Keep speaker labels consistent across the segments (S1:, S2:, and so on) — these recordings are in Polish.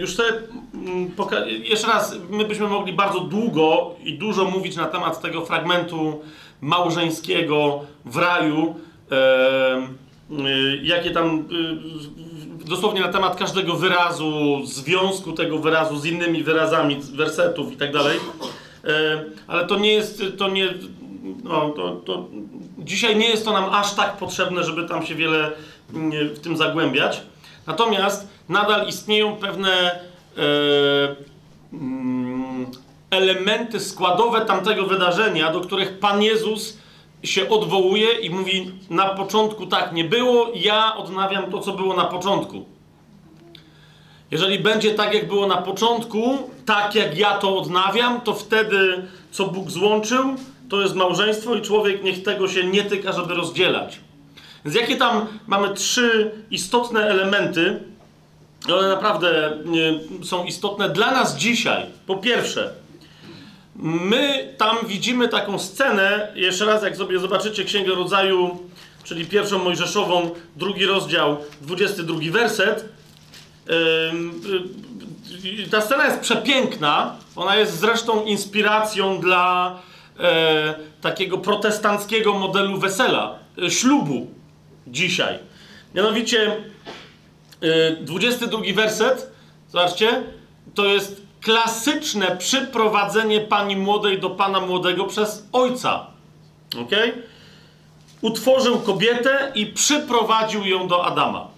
S1: już te. mm, Jeszcze raz, my byśmy mogli bardzo długo i dużo mówić na temat tego fragmentu małżeńskiego w raju. y, Jakie tam. y, Dosłownie na temat każdego wyrazu, związku tego wyrazu z innymi wyrazami wersetów i tak dalej. Ale to nie jest, to nie, no, to, to dzisiaj nie jest to nam aż tak potrzebne, żeby tam się wiele mm, w tym zagłębiać. Natomiast nadal istnieją pewne e, mm, elementy składowe tamtego wydarzenia, do których Pan Jezus się odwołuje i mówi: Na początku tak nie było, ja odnawiam to, co było na początku. Jeżeli będzie tak, jak było na początku, tak jak ja to odnawiam, to wtedy, co Bóg złączył, to jest małżeństwo i człowiek niech tego się nie tyka, żeby rozdzielać. Więc jakie tam mamy trzy istotne elementy, one naprawdę są istotne dla nas dzisiaj. Po pierwsze, my tam widzimy taką scenę, jeszcze raz, jak sobie zobaczycie Księgę Rodzaju, czyli pierwszą Mojżeszową, drugi rozdział, 22 werset, y, Ta scena jest przepiękna. Ona jest zresztą inspiracją dla e, takiego protestanckiego modelu wesela, e, ślubu dzisiaj. Mianowicie e, 22 werset, zobaczcie, to jest klasyczne przyprowadzenie pani młodej do pana młodego przez ojca. Ok? Utworzył kobietę i przyprowadził ją do Adama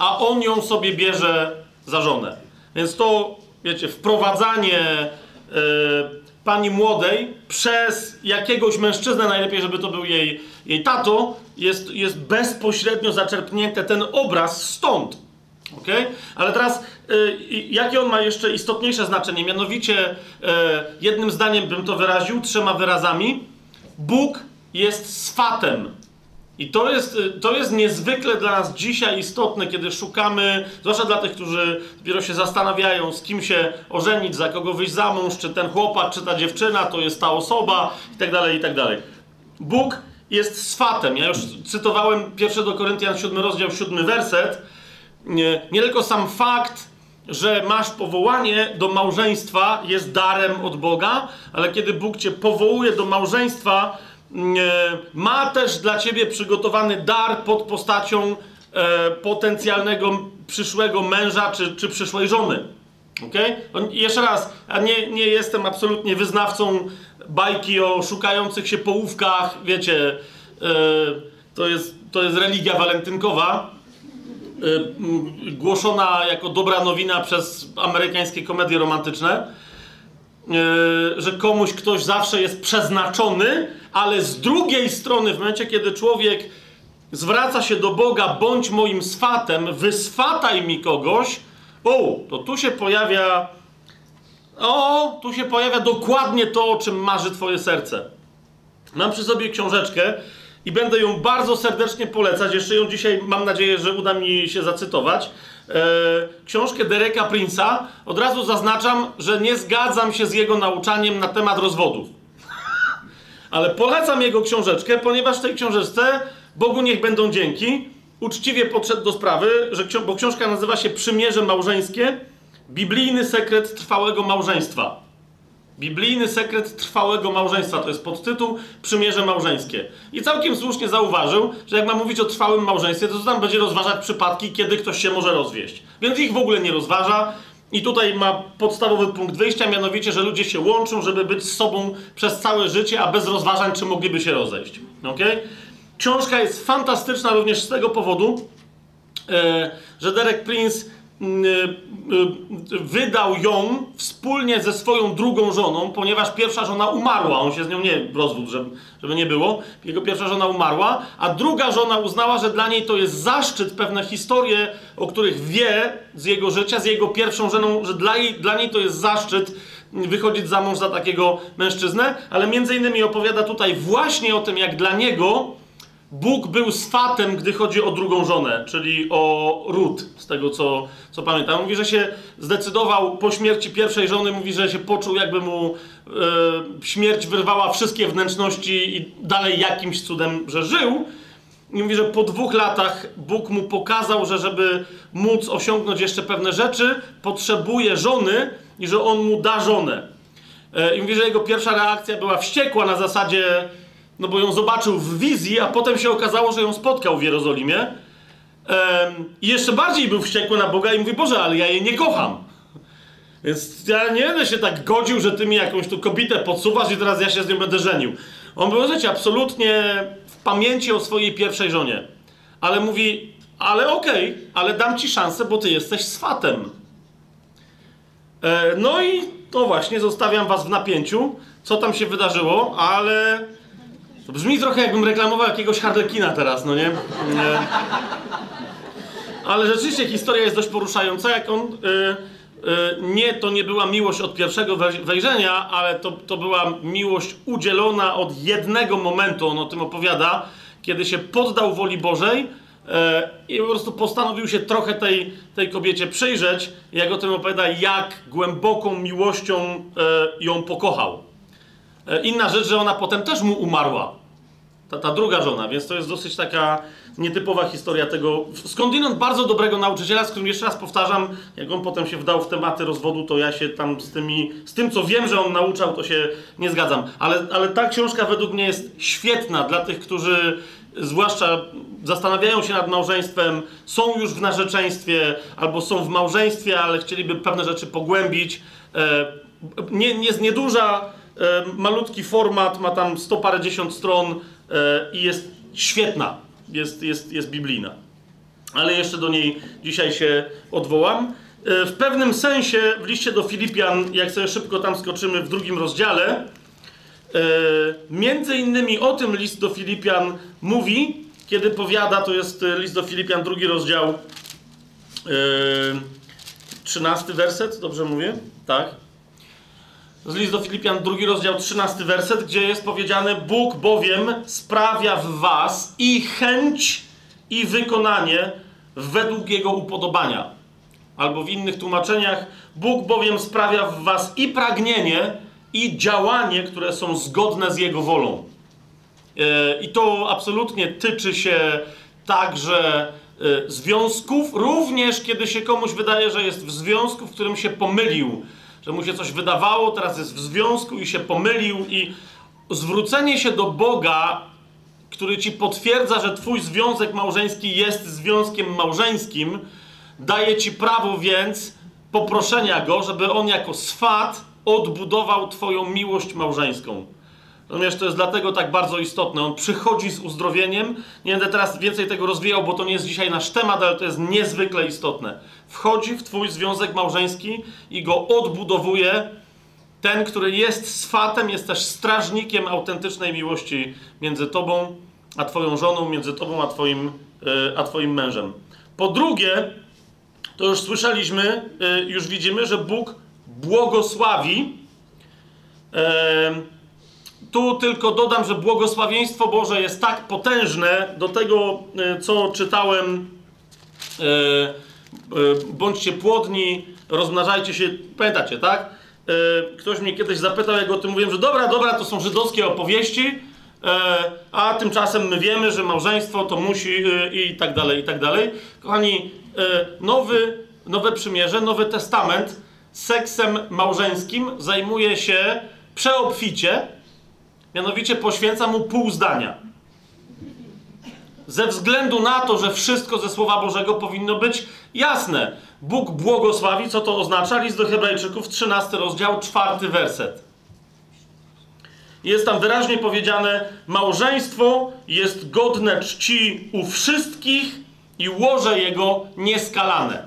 S1: a on ją sobie bierze za żonę. Więc to, wiecie, wprowadzanie e, pani młodej przez jakiegoś mężczyznę, najlepiej, żeby to był jej, jej tato, jest, jest bezpośrednio zaczerpnięte ten obraz stąd. Okay? Ale teraz, y, jakie on ma jeszcze istotniejsze znaczenie? Mianowicie, y, jednym zdaniem bym to wyraził, trzema wyrazami. Bóg jest swatem. I to jest, y, to jest niezwykle dla nas dzisiaj istotne, kiedy szukamy, zwłaszcza dla tych, którzy dopiero się zastanawiają, z kim się ożenić, za kogo wyjść za mąż, czy ten chłopak, czy ta dziewczyna, to jest ta osoba, i tak dalej, i tak. Bóg jest swatem. Ja już cytowałem 1 do Koryntian 7 rozdział 7 werset. Nie, nie tylko sam fakt, że masz powołanie do małżeństwa jest darem od Boga, ale kiedy Bóg cię powołuje do małżeństwa, e, ma też dla ciebie przygotowany dar pod postacią e, potencjalnego przyszłego męża czy, czy przyszłej żony. Okay? Jeszcze raz, ja nie, nie jestem absolutnie wyznawcą bajki o szukających się połówkach, wiecie, e, to, jest, to jest religia walentynkowa, głoszona jako dobra nowina przez amerykańskie komedie romantyczne e, że komuś ktoś zawsze jest przeznaczony, ale z drugiej strony, w momencie, kiedy człowiek zwraca się do Boga, bądź moim swatem, wyswataj mi kogoś, o, to tu się pojawia, o, tu się pojawia dokładnie to, o czym marzy Twoje serce. Mam przy sobie książeczkę i będę ją bardzo serdecznie polecać. Jeszcze ją dzisiaj, mam nadzieję, że uda mi się zacytować. E, książkę Dereka Prince'a. Od razu zaznaczam, że nie zgadzam się z jego nauczaniem na temat rozwodów. Ale polecam jego książeczkę, ponieważ w tej książeczce, Bogu niech będą dzięki, uczciwie podszedł do sprawy, że bo książka nazywa się Przymierze Małżeńskie, biblijny sekret trwałego małżeństwa. Biblijny sekret trwałego małżeństwa to jest podtytuł Przymierze Małżeńskie. I całkiem słusznie zauważył, że jak ma mówić o trwałym małżeństwie, to tam będzie rozważać przypadki, kiedy ktoś się może rozwieść. Więc ich w ogóle nie rozważa. I tutaj ma podstawowy punkt wyjścia, mianowicie, że ludzie się łączą, żeby być z sobą przez całe życie, a bez rozważań, czy mogliby się rozejść. Okay? Książka jest fantastyczna również z tego powodu, e, że Derek Prince wydał ją wspólnie ze swoją drugą żoną, ponieważ pierwsza żona umarła. On się z nią nie rozwódł, żeby, żeby nie było. Jego pierwsza żona umarła, a druga żona uznała, że dla niej to jest zaszczyt, pewne historie, o których wie z jego życia, z jego pierwszą żoną, że dla, jej, dla niej to jest zaszczyt wychodzić za mąż za takiego mężczyznę, ale między innymi opowiada tutaj właśnie o tym, jak dla niego Bóg był swatem, gdy chodzi o drugą żonę, czyli o Rut, z tego co, co pamiętam. Mówi, że się zdecydował po śmierci pierwszej żony, mówi, że się poczuł, jakby mu e, śmierć wyrwała wszystkie wnętrzności i dalej jakimś cudem, że żył. I mówi, że po dwóch latach Bóg mu pokazał, że żeby móc osiągnąć jeszcze pewne rzeczy, potrzebuje żony i że on mu da żonę. E, I mówi, że jego pierwsza reakcja była wściekła na zasadzie, no bo ją zobaczył w wizji, a potem się okazało, że ją spotkał w Jerozolimie. I jeszcze bardziej był wściekły na Boga i mówi, Boże, ale ja jej nie kocham. Więc ja nie będę się tak godził, że ty mi jakąś tu kobietę podsuwasz i teraz ja się z nią będę żenił. On był, wiecie, absolutnie w pamięci o swojej pierwszej żonie. Ale mówi, ale okej, okay, ale dam ci szansę, bo ty jesteś swatem. E, no i to właśnie, zostawiam was w napięciu, co tam się wydarzyło, ale to brzmi trochę jakbym reklamował jakiegoś Harlekina teraz, no nie? nie. Ale rzeczywiście historia jest dość poruszająca, jak on... Yy, nie, to nie była miłość od pierwszego wejrzenia, ale to, to była miłość udzielona od jednego momentu, on o tym opowiada, kiedy się poddał woli Bożej e, i po prostu postanowił się trochę tej, tej kobiecie przyjrzeć, jak o tym opowiada, jak głęboką miłością e, ją pokochał. Inna rzecz, że ona potem też mu umarła. Ta, ta druga żona, więc to jest dosyć taka nietypowa historia tego. Skądinąd bardzo dobrego nauczyciela, z którym jeszcze raz powtarzam, jak on potem się wdał w tematy rozwodu, to ja się tam z, tymi, z tym, co wiem, że on nauczał, to się nie zgadzam. Ale, ale ta książka według mnie jest świetna dla tych, którzy zwłaszcza zastanawiają się nad małżeństwem, są już w narzeczeństwie albo są w małżeństwie, ale chcieliby pewne rzeczy pogłębić. E, nie, nie, nieduża, e, malutki format, ma tam sto parędziesiąt stron i jest świetna jest, jest, jest biblijna. Ale jeszcze do niej dzisiaj się odwołam. E, w pewnym sensie w liście do Filipian, jak sobie szybko tam skoczymy w drugim rozdziale, e, między innymi o tym list do Filipian mówi, kiedy powiada, to jest list do Filipian, drugi rozdział, e, trzynasty werset, dobrze mówię? Tak. Z list do Filipian, drugi rozdział, trzynasty werset, gdzie jest powiedziane: Bóg bowiem sprawia w Was i chęć, i wykonanie według Jego upodobania. Albo w innych tłumaczeniach: Bóg bowiem sprawia w Was i pragnienie, i działanie, które są zgodne z Jego wolą. E, I to absolutnie tyczy się także e, związków, również kiedy się komuś wydaje, że jest w związku, w którym się pomylił że mu się coś wydawało, teraz jest w związku i się pomylił i zwrócenie się do Boga, który ci potwierdza, że twój związek małżeński jest związkiem małżeńskim, daje ci prawo więc poproszenia go, żeby on jako swat odbudował twoją miłość małżeńską. Natomiast to jest dlatego tak bardzo istotne. On przychodzi z uzdrowieniem. Nie będę teraz więcej tego rozwijał, bo to nie jest dzisiaj nasz temat, ale to jest niezwykle istotne. Wchodzi w Twój związek małżeński i go odbudowuje. Ten, który jest swatem, jest też strażnikiem autentycznej miłości między Tobą a Twoją żoną, między Tobą a Twoim, e, a twoim mężem. Po drugie, to już słyszeliśmy, e, już widzimy, że Bóg błogosławi. Yy, tu tylko dodam, że błogosławieństwo Boże jest tak potężne do tego, e, co czytałem. E, e, bądźcie płodni, rozmnażajcie się. Pamiętacie, tak? Ktoś mnie kiedyś zapytał, jak o tym mówiłem, że dobra, dobra, to są żydowskie opowieści, a tymczasem my wiemy, że małżeństwo to musi i tak dalej, i tak dalej. Kochani, nowy, nowe przymierze, nowy testament seksem małżeńskim zajmuje się przeobficie Mianowicie poświęca mu pół zdania. Ze względu na to, że wszystko ze Słowa Bożego powinno być jasne. Bóg błogosławi, co to oznacza? List do Hebrajczyków, 13 rozdział, 4 werset. Jest tam wyraźnie powiedziane: Małżeństwo jest godne czci u wszystkich i łoże jego nieskalane.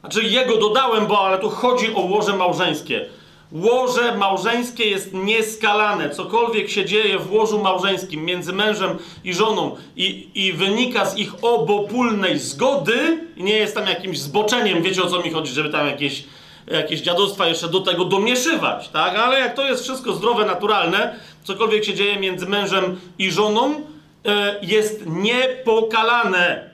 S1: Znaczy, jego dodałem, bo ale tu chodzi o łoże małżeńskie. Łoże małżeńskie jest nieskalane. Cokolwiek się dzieje w łożu małżeńskim między mężem i żoną i, i wynika z ich obopólnej zgody, nie jest tam jakimś zboczeniem, wiecie o co mi chodzi, żeby tam jakieś, jakieś dziadostwa jeszcze do tego domieszywać, tak? Ale jak to jest wszystko zdrowe, naturalne, cokolwiek się dzieje między mężem i żoną, e, jest niepokalane.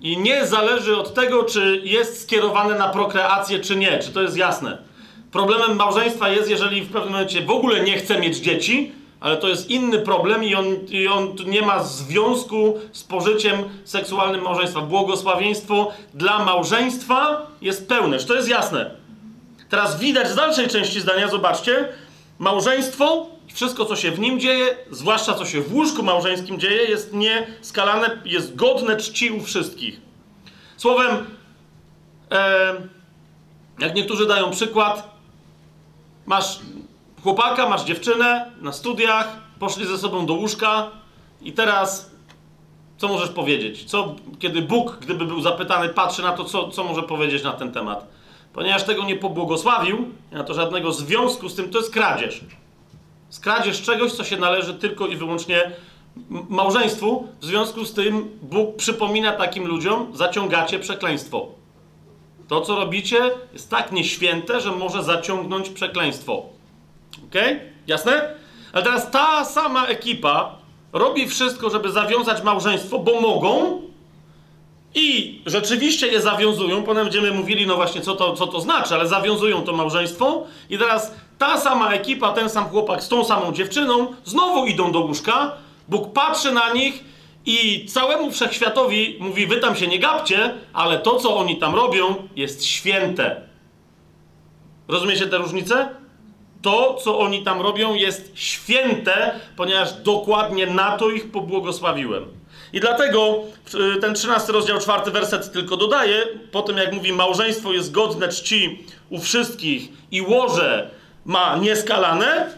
S1: I nie zależy od tego, czy jest skierowane na prokreację, czy nie. Czy to jest jasne? Problemem małżeństwa jest, jeżeli w pewnym momencie w ogóle nie chce mieć dzieci, ale to jest inny problem i on, i on nie ma związku z pożyciem seksualnym małżeństwa. Błogosławieństwo dla małżeństwa jest pełne, to jest jasne? Teraz widać z dalszej części zdania, zobaczcie, małżeństwo, wszystko co się w nim dzieje, zwłaszcza co się w łóżku małżeńskim dzieje, jest nieskalane, jest godne czci u wszystkich. Słowem, e, jak niektórzy dają przykład, masz chłopaka, masz dziewczynę na studiach, poszli ze sobą do łóżka i teraz co możesz powiedzieć? Co, kiedy Bóg, gdyby był zapytany, patrzy na to, co, co może powiedzieć na ten temat? Ponieważ tego nie pobłogosławił, nie ma to żadnego związku z tym, to jest kradzież. Skradzież czegoś, co się należy tylko i wyłącznie małżeństwu. W związku z tym Bóg przypomina takim ludziom, zaciągacie przekleństwo. To, co robicie, jest tak nieświęte, że może zaciągnąć przekleństwo. Ok? Jasne? Ale teraz ta sama ekipa robi wszystko, żeby zawiązać małżeństwo, bo mogą i rzeczywiście je zawiązują. Potem będziemy mówili, no właśnie, co to, co to znaczy, ale zawiązują to małżeństwo. I teraz ta sama ekipa, ten sam chłopak z tą samą dziewczyną znowu idą do łóżka. Bóg patrzy na nich i całemu wszechświatowi mówi: Wy tam się nie gapcie, ale to, co oni tam robią, jest święte. Rozumiecie tę różnicę? To, co oni tam robią, jest święte, ponieważ dokładnie na to ich pobłogosławiłem. I dlatego ten 13 rozdział, 4 werset tylko dodaje, po tym jak mówi, małżeństwo jest godne czci u wszystkich i łoże ma nieskalane,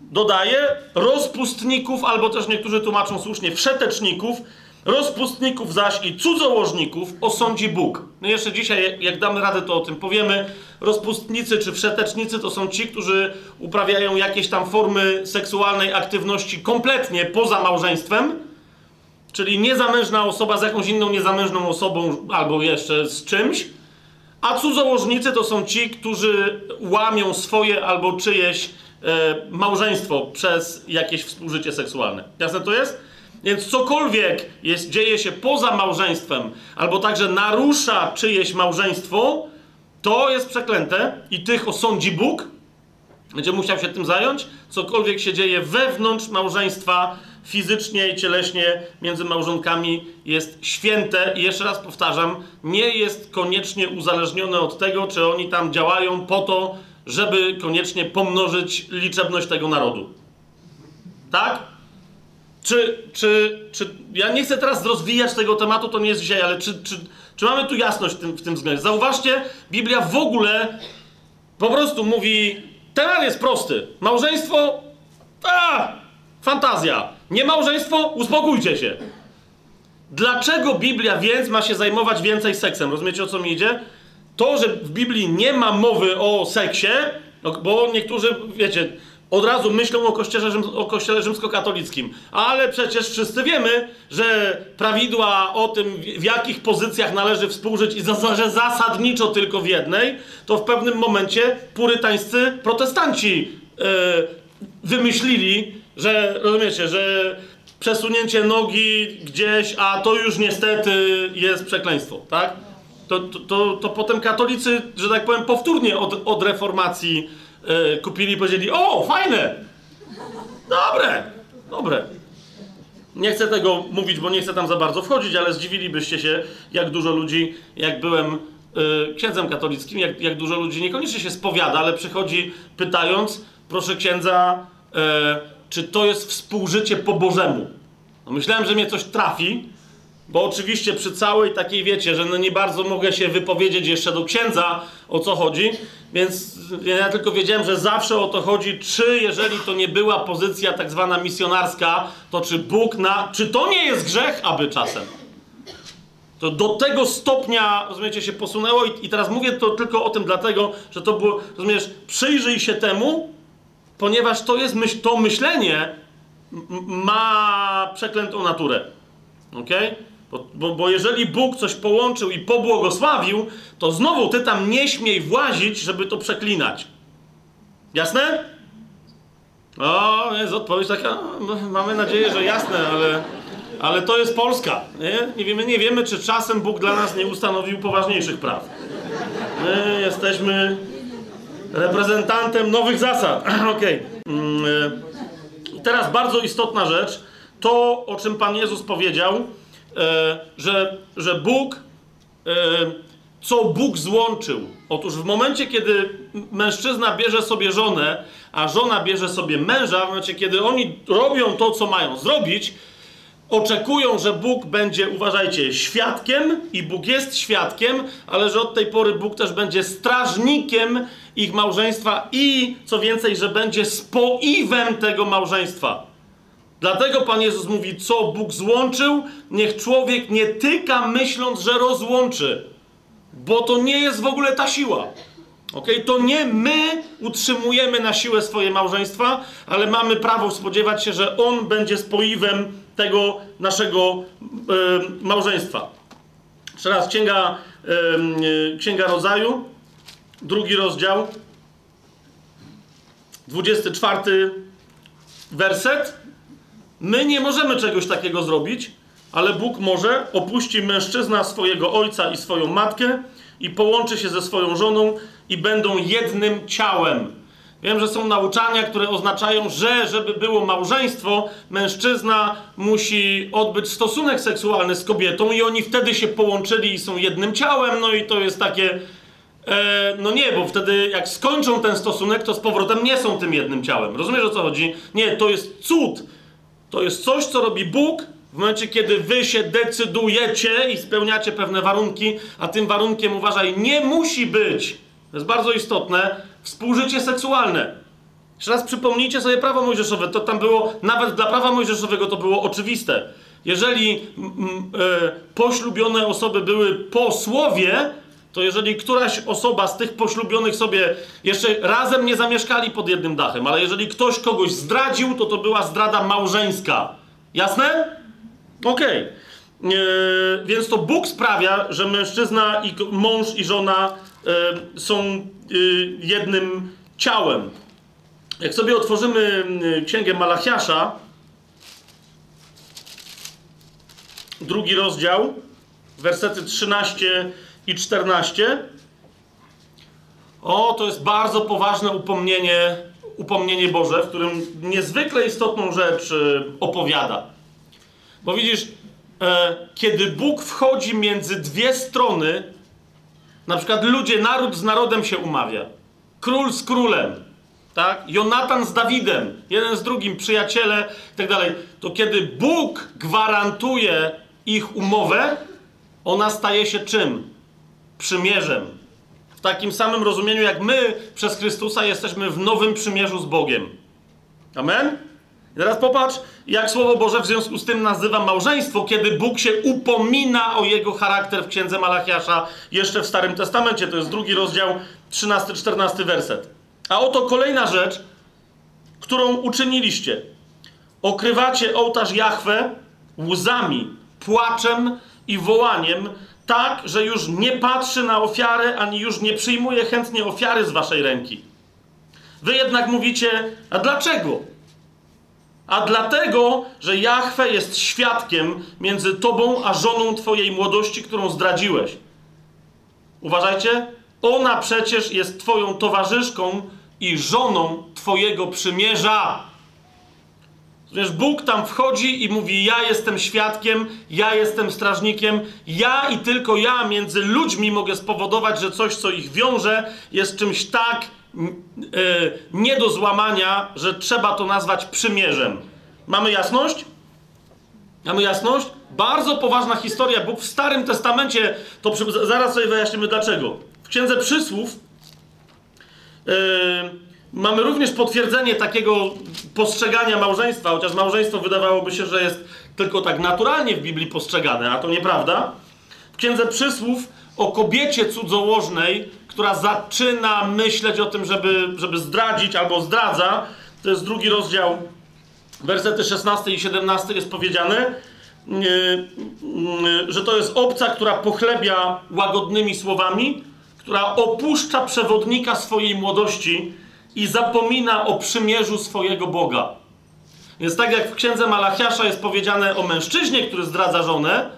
S1: dodaje rozpustników, albo też niektórzy tłumaczą słusznie wszeteczników, rozpustników zaś i cudzołożników osądzi Bóg. No jeszcze dzisiaj, jak damy radę, to o tym powiemy. Rozpustnicy czy wszetecznicy to są ci, którzy uprawiają jakieś tam formy seksualnej aktywności kompletnie poza małżeństwem, czyli niezamężna osoba z jakąś inną niezamężną osobą albo jeszcze z czymś, a cudzołożnicy to są ci, którzy łamią swoje albo czyjeś małżeństwo przez jakieś współżycie seksualne. Jasne to jest? Więc cokolwiek jest, dzieje się poza małżeństwem, albo także narusza czyjeś małżeństwo, to jest przeklęte i tych osądzi Bóg. Będzie musiał się tym zająć. Cokolwiek się dzieje wewnątrz małżeństwa, fizycznie i cieleśnie między małżonkami jest święte i jeszcze raz powtarzam, nie jest koniecznie uzależnione od tego, czy oni tam działają po to, żeby koniecznie pomnożyć liczebność tego narodu. Tak? Czy, czy, czy ja nie chcę teraz rozwijać tego tematu, to nie jest dzisiaj, ale czy, czy, czy mamy tu jasność w tym, w tym względzie? Zauważcie, Biblia w ogóle po prostu mówi, temat jest prosty. Małżeństwo, a, fantazja. Nie małżeństwo, uspokójcie się. Dlaczego Biblia więc ma się zajmować więcej seksem? Rozumiecie o co mi idzie? To, że w Biblii nie ma mowy o seksie, no, bo niektórzy, wiecie, od razu myślą o kościele, o kościele rzymskokatolickim. Ale przecież wszyscy wiemy, że prawidła o tym, w jakich pozycjach należy współżyć i że zasadniczo tylko w jednej, to w pewnym momencie purytańscy protestanci yy, wymyślili, że, rozumiecie, że przesunięcie nogi gdzieś, a to już niestety jest przekleństwo, tak? To, to, to, to potem katolicy, że tak powiem, powtórnie od, od reformacji yy, kupili i powiedzieli: O, fajne! Dobre, dobre. Nie chcę tego mówić, bo nie chcę tam za bardzo wchodzić, ale zdziwilibyście się, jak dużo ludzi, jak byłem yy, księdzem katolickim, jak, jak dużo ludzi niekoniecznie się spowiada, ale przychodzi pytając, proszę księdza, yy, czy to jest współżycie po Bożemu. No myślałem, że mnie coś trafi, bo oczywiście przy całej takiej wiecie, że no nie bardzo mogę się wypowiedzieć jeszcze do księdza o co chodzi, więc ja tylko wiedziałem, że zawsze o to chodzi, czy jeżeli to nie była pozycja tak zwana misjonarska, to czy Bóg na. Czy to nie jest grzech, aby czasem? To do tego stopnia, rozumiecie, się posunęło i, i teraz mówię to tylko o tym dlatego, że to było, rozumiesz, przyjrzyj się temu, ponieważ to jest myśl, to myślenie ma przeklętą naturę. ok? Bo, bo, bo, jeżeli Bóg coś połączył i pobłogosławił, to znowu ty tam nie śmiej włazić, żeby to przeklinać. Jasne? O, jest odpowiedź taka, no, mamy nadzieję, że jasne, ale, ale to jest Polska. Nie? Nie, wiemy, nie wiemy, czy czasem Bóg dla nas nie ustanowił poważniejszych praw. My jesteśmy reprezentantem nowych zasad. Okej. Okay. Mm, teraz bardzo istotna rzecz, to o czym Pan Jezus powiedział, że, że Bóg, e, co Bóg złączył. Otóż w momencie, kiedy mężczyzna bierze sobie żonę, a żona bierze sobie męża, w momencie, kiedy oni robią to, co mają zrobić, oczekują, że Bóg będzie, uważajcie, świadkiem i Bóg jest świadkiem, ale że od tej pory Bóg też będzie strażnikiem ich małżeństwa i co więcej, że będzie spoiwem tego małżeństwa. Dlatego Pan Jezus mówi, co Bóg złączył, niech człowiek nie tyka myśląc, że rozłączy, bo to nie jest w ogóle ta siła. Okay? To nie my utrzymujemy na siłę swoje małżeństwa, ale mamy prawo spodziewać się, że On będzie spoiwem tego naszego y, małżeństwa. Jeszcze raz, Księga, y, Księga Rodzaju, drugi rozdział, 24 werset. My nie możemy czegoś takiego zrobić, ale Bóg może. Opuści mężczyzna swojego ojca i swoją matkę i połączy się ze swoją żoną i będą jednym ciałem. Wiem, że są nauczania, które oznaczają, że żeby było małżeństwo, mężczyzna musi odbyć stosunek seksualny z kobietą i oni wtedy się połączyli i są jednym ciałem, no i to jest takie... E, no nie, bo wtedy jak skończą ten stosunek, to z powrotem nie są tym jednym ciałem. Rozumiesz o co chodzi? Nie, to jest cud. To jest coś, co robi Bóg w momencie, kiedy wy się decydujecie i spełniacie pewne warunki, a tym warunkiem, uważaj, nie musi być, to jest bardzo istotne, współżycie seksualne. Jeszcze raz przypomnijcie sobie prawo mojżeszowe. To tam było, nawet dla prawa mojżeszowego to było oczywiste. Jeżeli mm, e, poślubione osoby były po słowie, to jeżeli któraś osoba z tych poślubionych sobie jeszcze razem nie zamieszkali pod jednym dachem, ale jeżeli ktoś kogoś zdradził, to to była zdrada małżeńska. Jasne? Okej. Okay. E, więc to Bóg sprawia, że mężczyzna i mąż i żona e, są e, jednym ciałem. Jak sobie otworzymy księgę Malachiasza, drugi rozdział, wersety 13 i 14. O, to jest bardzo poważne upomnienie, upomnienie Boże, w którym niezwykle istotną rzecz opowiada. Bo widzisz, e, kiedy Bóg wchodzi między dwie strony, na przykład ludzie, naród z narodem się umawia, król z królem, tak? Jonatan z Dawidem, jeden z drugim, przyjaciele i tak dalej, to kiedy Bóg gwarantuje ich umowę, ona staje się czym? Przymierzem. W takim samym rozumieniu, jak my przez Chrystusa jesteśmy w nowym przymierzu z Bogiem. Amen? I teraz popatrz, jak Słowo Boże w związku z tym nazywa małżeństwo, kiedy Bóg się upomina o jego charakter w Księdze Malachiasza jeszcze w Starym Testamencie. To jest drugi rozdział, 13-14 werset. A oto kolejna rzecz, którą uczyniliście. Okrywacie ołtarz Jahwe łzami, płaczem i wołaniem, tak, że już nie patrzy na ofiarę, ani już nie przyjmuje chętnie ofiary z waszej ręki. Wy jednak mówicie, a dlaczego? a dlatego, że Jahwe jest świadkiem między tobą a żoną twojej młodości, którą zdradziłeś. Uważajcie, ona przecież jest twoją towarzyszką i żoną twojego przymierza. Wiesz, Bóg tam wchodzi i mówi: Ja jestem świadkiem, ja jestem strażnikiem, ja i tylko ja między ludźmi mogę spowodować, że coś, co ich wiąże, jest czymś tak E, nie do złamania, że trzeba to nazwać przymierzem. Mamy jasność? Mamy jasność? Bardzo poważna historia. Bóg w Starym Testamencie, to przy, zaraz sobie wyjaśnimy dlaczego. W Księdze Przysłów yy, mamy również potwierdzenie takiego postrzegania małżeństwa, chociaż małżeństwo wydawałoby się, że jest tylko tak naturalnie w Biblii postrzegane, a to nieprawda. W Księdze Przysłów o kobiecie cudzołożnej która zaczyna myśleć o tym, żeby, żeby zdradzić albo zdradza. To jest drugi rozdział, wersety 16 i 17 jest powiedziane, yy, yy, że to jest obca, która pochlebia łagodnymi słowami, która opuszcza przewodnika swojej młodości i zapomina o przymierzu swojego Boga. Więc tak jak w księdze Malachiasza jest powiedziane o mężczyźnie, który zdradza żonę,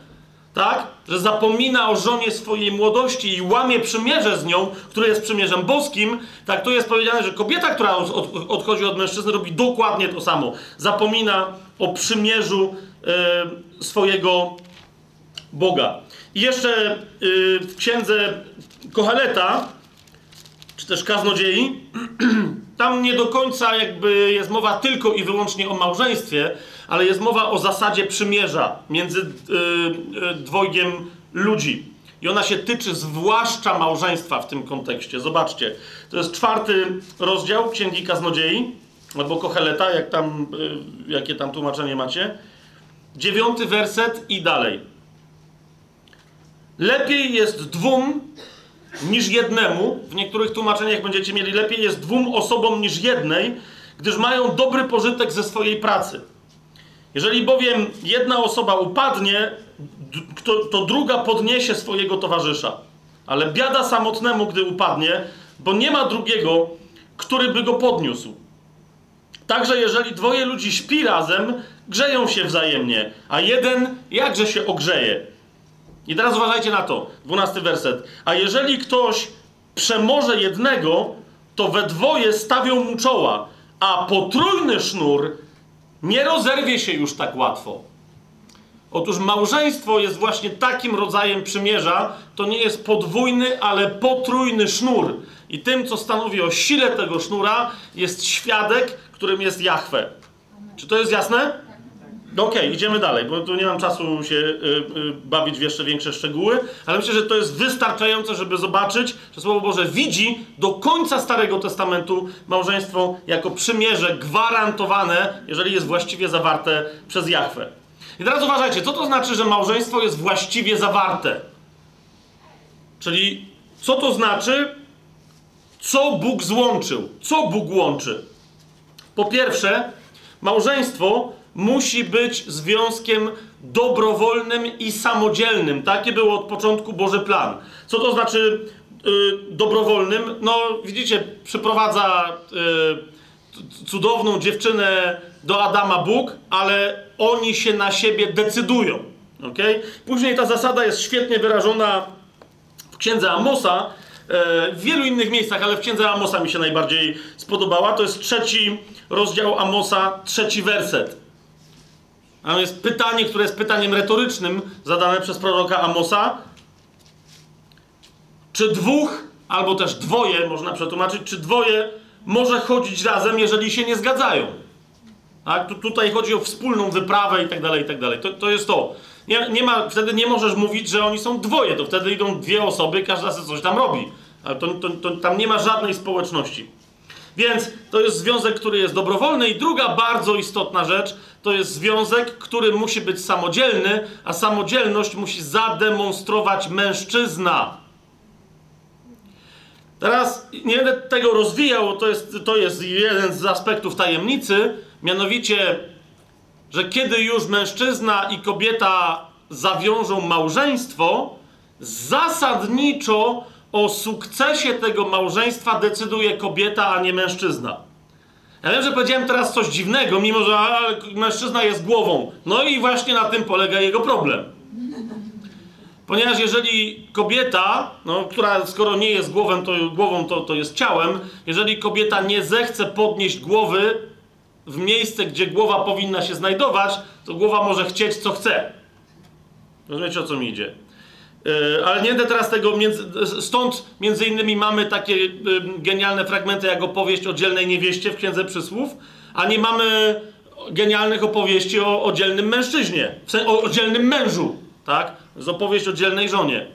S1: tak? Że zapomina o żonie swojej młodości i łamie przymierze z nią, które jest przymierzem boskim, tak? Tu jest powiedziane, że kobieta, która od, od, odchodzi od mężczyzny, robi dokładnie to samo. Zapomina o przymierzu e, swojego Boga. I jeszcze e, w księdze Koheleta, czy też kaznodziei, tam nie do końca jakby jest mowa tylko i wyłącznie o małżeństwie, ale jest mowa o zasadzie przymierza między yy, dwojgiem ludzi. I ona się tyczy zwłaszcza małżeństwa w tym kontekście. Zobaczcie, to jest czwarty rozdział Księgi Kaznodziei, albo Koheleta, jak tam, yy, jakie tam tłumaczenie macie. Dziewiąty werset i dalej. Lepiej jest dwóm niż jednemu. W niektórych tłumaczeniach będziecie mieli lepiej jest dwóm osobom niż jednej, gdyż mają dobry pożytek ze swojej pracy. Jeżeli bowiem jedna osoba upadnie, to druga podniesie swojego towarzysza. Ale biada samotnemu, gdy upadnie, bo nie ma drugiego, który by go podniósł. Także jeżeli dwoje ludzi śpi razem, grzeją się wzajemnie, a jeden jakże się ogrzeje. I teraz uważajcie na to, dwunasty werset. A jeżeli ktoś przemoże jednego, to we dwoje stawią mu czoła, a potrójny sznur nie rozerwie się już tak łatwo. Otóż małżeństwo jest właśnie takim rodzajem przymierza. To nie jest podwójny, ale potrójny sznur. I tym, co stanowi o sile tego sznura, jest świadek, którym jest Jahwe. Czy to jest jasne? Okej, okay, idziemy dalej, bo tu nie mam czasu się y, y, bawić w jeszcze większe szczegóły, ale myślę, że to jest wystarczające, żeby zobaczyć, że Słowo Boże widzi do końca Starego Testamentu małżeństwo jako przymierze gwarantowane, jeżeli jest właściwie zawarte przez Jahwe. I teraz uważajcie, co to znaczy, że małżeństwo jest właściwie zawarte? Czyli co to znaczy, co Bóg złączył? Co Bóg łączy? Po pierwsze, małżeństwo musi być związkiem dobrowolnym i samodzielnym. Taki był od początku Boży plan. Co to znaczy yy, dobrowolnym? No, widzicie, przyprowadza yy, cudowną dziewczynę do Adama Bóg, ale oni się na siebie decydują. Okay? Później ta zasada jest świetnie wyrażona w księdze Amosa, e, w wielu innych miejscach, ale w księdze Amosa mi się najbardziej spodobała. To jest trzeci rozdział Amosa, trzeci werset. A jest pytanie, które jest pytaniem retorycznym zadane przez proroka Amosa. Czy dwóch, albo też dwoje, można przetłumaczyć, czy dwoje może chodzić razem, jeżeli się nie zgadzają? Tak? Tu, tutaj chodzi o wspólną wyprawę i tak dalej, i tak dalej. To, to jest to. Nie, nie ma, wtedy nie możesz mówić, że oni są dwoje, to wtedy idą dwie osoby, każda sobie coś tam robi. Ale to, to, to, tam nie ma żadnej społeczności. Więc to jest związek, który jest dobrowolny. I druga bardzo istotna rzecz to jest związek, który musi być samodzielny, a samodzielność musi zademonstrować mężczyzna. Teraz nie będę tego rozwijał, to jest, to jest jeden z aspektów tajemnicy, mianowicie, że kiedy już mężczyzna i kobieta zawiążą małżeństwo, zasadniczo o sukcesie tego małżeństwa decyduje kobieta, a nie mężczyzna. Ja wiem, że powiedziałem teraz coś dziwnego, mimo że mężczyzna jest głową. No i właśnie na tym polega jego problem. Ponieważ jeżeli kobieta, no, która skoro nie jest głową, to, głową to, to jest ciałem, jeżeli kobieta nie zechce podnieść głowy w miejsce, gdzie głowa powinna się znajdować, to głowa może chcieć, co chce. Rozumiecie, o co mi idzie? E, ale nie będę teraz tego, między, stąd między innymi mamy takie genialne fragmenty jak opowieść o dzielnej niewieście w Księdze Przysłów, a nie mamy genialnych opowieści o, o dzielnym mężczyźnie, o, o dzielnym mężu, tak? Z opowieść o dzielnej żonie.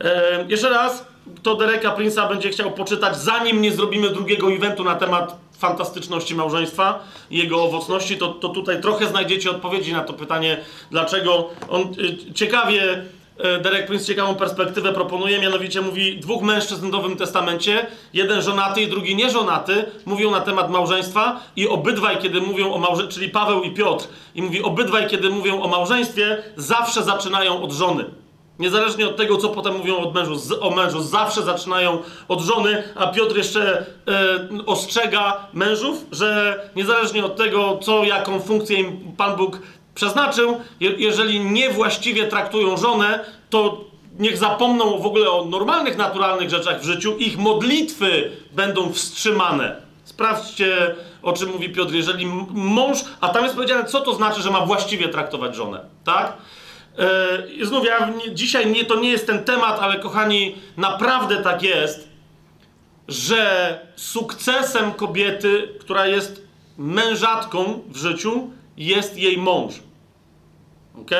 S1: E, jeszcze raz, to Dereka Prince'a będzie chciał poczytać, zanim nie zrobimy drugiego eventu na temat fantastyczności małżeństwa i jego owocności, to, to tutaj trochę znajdziecie odpowiedzi na to pytanie, dlaczego on y, ciekawie E, Derek Prince ciekawą perspektywę proponuje, mianowicie mówi dwóch mężczyzn w Nowym Testamencie, jeden żonaty i drugi nieżonaty, mówią na temat małżeństwa i obydwaj, kiedy mówią o małżeństwie, czyli Paweł i Piotr, i mówi obydwaj, kiedy mówią o małżeństwie, zawsze zaczynają od żony. Niezależnie od tego, co potem mówią od mężu, z, o mężu, zawsze zaczynają od żony, a Piotr jeszcze e, ostrzega mężów, że niezależnie od tego, co, jaką funkcję im Pan Bóg przeznaczył, je, jeżeli niewłaściwie traktują żonę, to niech zapomną w ogóle o normalnych, naturalnych rzeczach w życiu, ich modlitwy będą wstrzymane. Sprawdźcie, o czym mówi Piotr. Jeżeli mąż, a tam jest powiedziane, co to znaczy, że ma właściwie traktować żonę, tak? Yy, znów, ja dzisiaj nie, to nie jest ten temat, ale kochani, naprawdę tak jest, że sukcesem kobiety, która jest mężatką w życiu, jest jej mąż. Ok?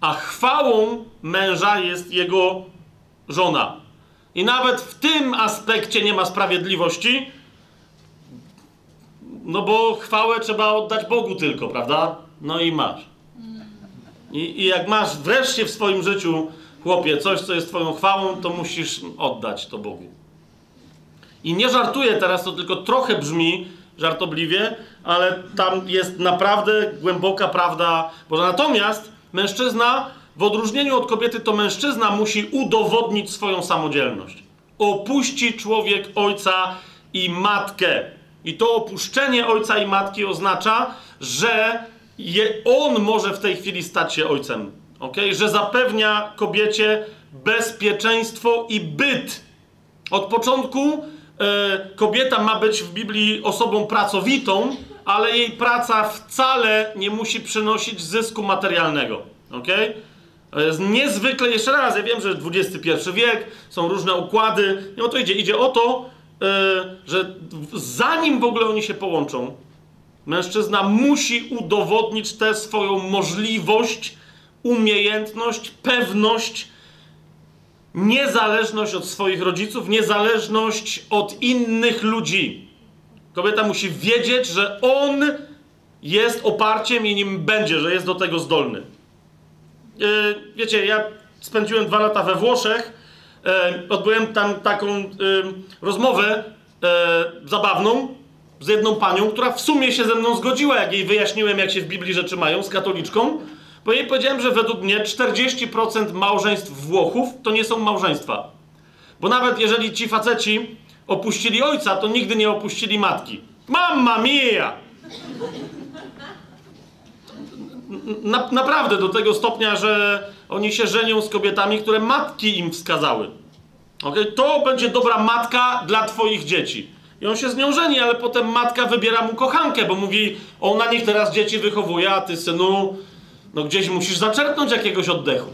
S1: A chwałą męża jest jego żona. I nawet w tym aspekcie nie ma sprawiedliwości, no bo chwałę trzeba oddać Bogu tylko, prawda? No i masz. I, I, jak masz wreszcie w swoim życiu, chłopie, coś, co jest Twoją chwałą, to musisz oddać to Bogu. I nie żartuję teraz, to tylko trochę brzmi żartobliwie, ale tam jest naprawdę głęboka prawda Boża. Natomiast mężczyzna, w odróżnieniu od kobiety, to mężczyzna musi udowodnić swoją samodzielność. Opuści człowiek ojca i matkę. I to opuszczenie ojca i matki oznacza, że je, on może w tej chwili stać się ojcem. Okay? Że zapewnia kobiecie bezpieczeństwo i byt. Od początku kobieta ma być w Biblii osobą pracowitą, ale jej praca wcale nie musi przynosić zysku materialnego. Okay? To jest niezwykle, jeszcze raz, ja wiem, że XXI wiek, są różne układy, nie o to idzie. Idzie o to, yy, że zanim w ogóle oni się połączą, mężczyzna musi udowodnić tę swoją możliwość, umiejętność, pewność, niezależność od swoich rodziców, niezależność od innych ludzi. Kobieta musi wiedzieć, że on jest oparciem i nim będzie, że jest do tego zdolny. Yy, wiecie, ja spędziłem dwa lata we Włoszech. Yy, odbyłem tam taką yy, rozmowę zabawną z jedną panią, która w sumie się ze mną zgodziła, jak jej wyjaśniłem, jak się w Biblii rzeczy mają, z katoliczką. Bo jej powiedziałem, że według mnie 40% małżeństw Włochów to nie są małżeństwa. Bo nawet jeżeli ci faceci opuścili ojca, to nigdy nie opuścili matki. Mamma mia! Na, naprawdę do tego stopnia, że oni się żenią z kobietami, które matki im wskazały. Okay? To będzie dobra matka dla twoich dzieci. I on się z nią żeni, ale potem matka wybiera mu kochankę, bo mówi, ona niech teraz dzieci wychowuje, a ty synu, no gdzieś musisz zaczerpnąć jakiegoś oddechu.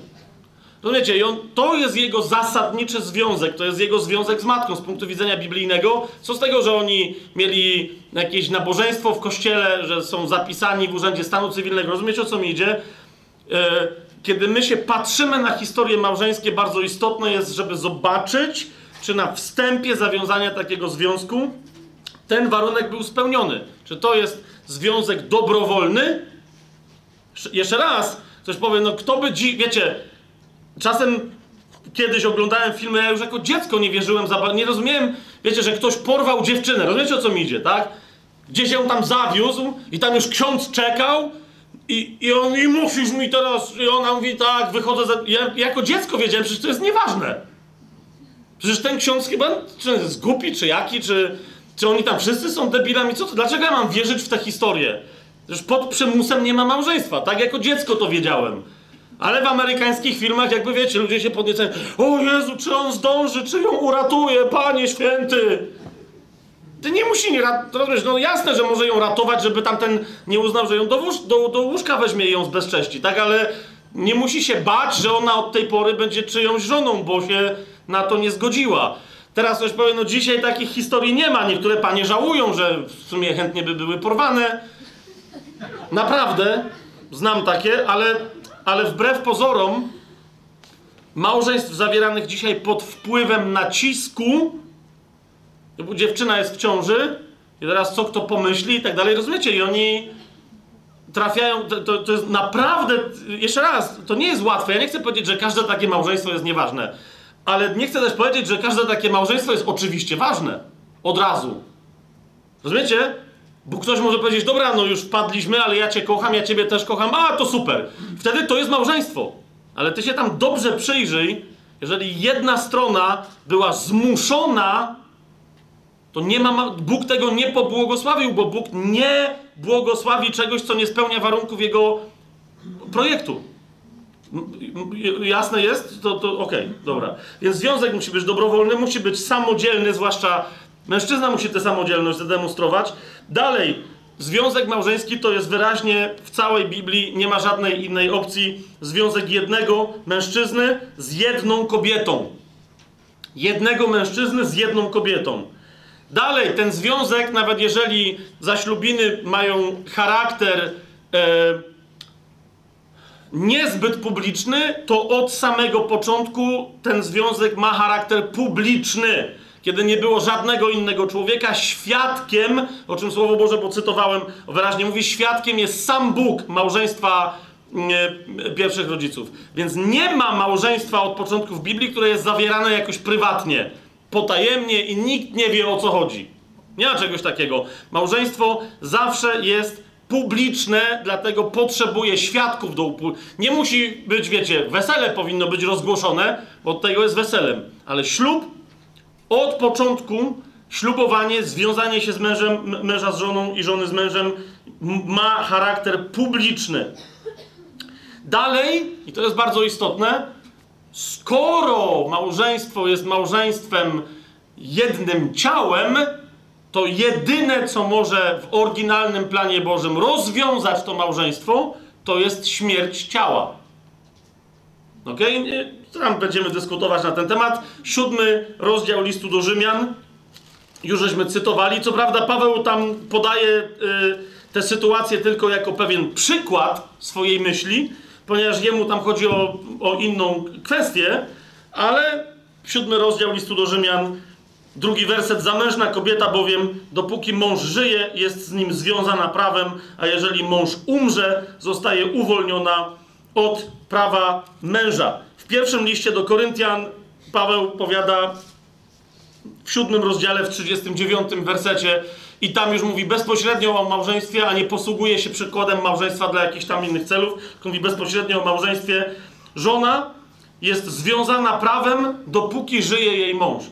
S1: Rozumiecie? I on, to jest jego zasadniczy związek, to jest jego związek z matką z punktu widzenia biblijnego. Co z tego, że oni mieli jakieś nabożeństwo w kościele, że są zapisani w Urzędzie Stanu Cywilnego. Rozumiecie, o co mi idzie? E, kiedy my się patrzymy na historie małżeńskie, bardzo istotne jest, żeby zobaczyć, czy na wstępie zawiązania takiego związku ten warunek był spełniony. Czy to jest związek dobrowolny? Jeszcze raz, ktoś powie, no kto by dzi... Wiecie, Czasem kiedyś oglądałem filmy, ja już jako dziecko nie wierzyłem nie rozumiałem, wiecie, że ktoś porwał dziewczynę, rozumiecie o co mi idzie, tak? Gdzieś ją tam zawiózł i tam już ksiądz czekał i, i on, i musisz mi teraz, i ona mówi tak, wychodzę za... Ja jako dziecko wiedziałem, przecież to jest nieważne. Przecież ten ksiądz chyba, czy jest głupi, czy jaki, czy, czy oni tam wszyscy są debilami, co to, dlaczego ja mam wierzyć w tę historię? Przecież pod przymusem nie ma małżeństwa, tak? Jako dziecko to wiedziałem. Ale w amerykańskich filmach, jakby wiecie, ludzie się podniecają. O Jezu, czy on zdąży, czy ją uratuje, Panie Święty! Ty nie musi nie ratować. No jasne, że może ją ratować, żeby tamten nie uznał, że ją do, łóż, do, do łóżka weźmie i ją zbezcześci, tak? Ale nie musi się bać, że ona od tej pory będzie czyjąś żoną, bo się na to nie zgodziła. Teraz ktoś powie, no dzisiaj takich historii nie ma. Niektóre panie żałują, że w sumie chętnie by były porwane. Naprawdę, znam takie, ale ale wbrew pozorom małżeństw zawieranych dzisiaj pod wpływem nacisku, bo dziewczyna jest w ciąży i teraz co kto pomyśli i tak dalej, rozumiecie? I oni trafiają, to, to jest naprawdę, jeszcze raz, to nie jest łatwe. Ja nie chcę powiedzieć, że każde takie małżeństwo jest nieważne, ale nie chcę też powiedzieć, że każde takie małżeństwo jest oczywiście ważne. Od razu. Rozumiecie? Bo ktoś może powiedzieć, dobra, no już wpadliśmy, ale ja cię kocham, ja ciebie też kocham, a to super. Wtedy to jest małżeństwo. Ale ty się tam dobrze przyjrzyj, jeżeli jedna strona była zmuszona, to nie ma, Bóg tego nie pobłogosławił, bo Bóg nie błogosławi czegoś, co nie spełnia warunków Jego projektu. Jasne jest? To, to okej, okay, dobra. Więc związek musi być dobrowolny, musi być samodzielny, zwłaszcza mężczyzna musi tę samodzielność zademonstrować. Dalej, związek małżeński to jest wyraźnie w całej Biblii, nie ma żadnej innej opcji. Związek jednego mężczyzny z jedną kobietą. Jednego mężczyzny z jedną kobietą. Dalej, ten związek, nawet jeżeli zaślubiny mają charakter. E, niezbyt publiczny, to od samego początku ten związek ma charakter publiczny. Kiedy nie było żadnego innego człowieka, świadkiem, o czym Słowo Boże pocytowałem, wyraźnie mówi, świadkiem jest sam Bóg małżeństwa nie, pierwszych rodziców. Więc nie ma małżeństwa od początku w Biblii, które jest zawierane jakoś prywatnie, potajemnie i nikt nie wie o co chodzi. Nie ma czegoś takiego. Małżeństwo zawsze jest publiczne, dlatego potrzebuje świadków do upływu. Nie musi być, wiecie, wesele powinno być rozgłoszone, bo od tego jest weselem, ale ślub od początku, ślubowanie, związanie się z mężem, męża z żoną i żony z mężem ma charakter publiczny. Dalej, i to jest bardzo istotne, skoro małżeństwo jest małżeństwem jednym ciałem, to jedyne, co może w oryginalnym planie Bożym rozwiązać to małżeństwo, to jest śmierć ciała. Ok? Tam będziemy dyskutować na ten temat. Siódmy rozdział listu do Rzymian. Już żeśmy cytowali. Co prawda, Paweł tam podaje y, tę sytuację tylko jako pewien przykład swojej myśli, ponieważ jemu tam chodzi o, o inną kwestię, ale siódmy rozdział listu do Rzymian Drugi werset. Zamężna kobieta bowiem, dopóki mąż żyje, jest z nim związana prawem, a jeżeli mąż umrze, zostaje uwolniona od prawa męża. W pierwszym liście do Koryntian Paweł powiada w siódmym rozdziale, w 39 wersecie, i tam już mówi bezpośrednio o małżeństwie, a nie posługuje się przykładem małżeństwa dla jakichś tam innych celów. Mówi bezpośrednio o małżeństwie. Żona jest związana prawem, dopóki żyje jej mąż.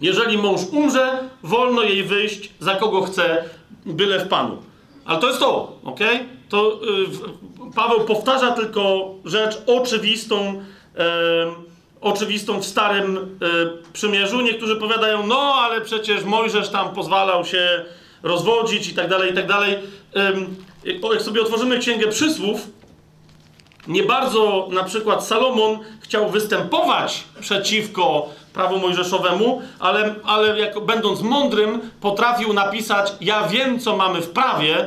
S1: Jeżeli mąż umrze, wolno jej wyjść za kogo chce, byle w Panu. Ale to jest to, ok? To yy, Paweł powtarza tylko rzecz oczywistą, yy, oczywistą w Starym yy, Przymierzu. Niektórzy powiadają, no ale przecież Mojżesz tam pozwalał się rozwodzić i tak dalej, i tak dalej. Jak sobie otworzymy Księgę Przysłów, nie bardzo na przykład Salomon chciał występować przeciwko prawu mojżeszowemu, ale, ale jako, będąc mądrym, potrafił napisać: Ja wiem, co mamy w prawie,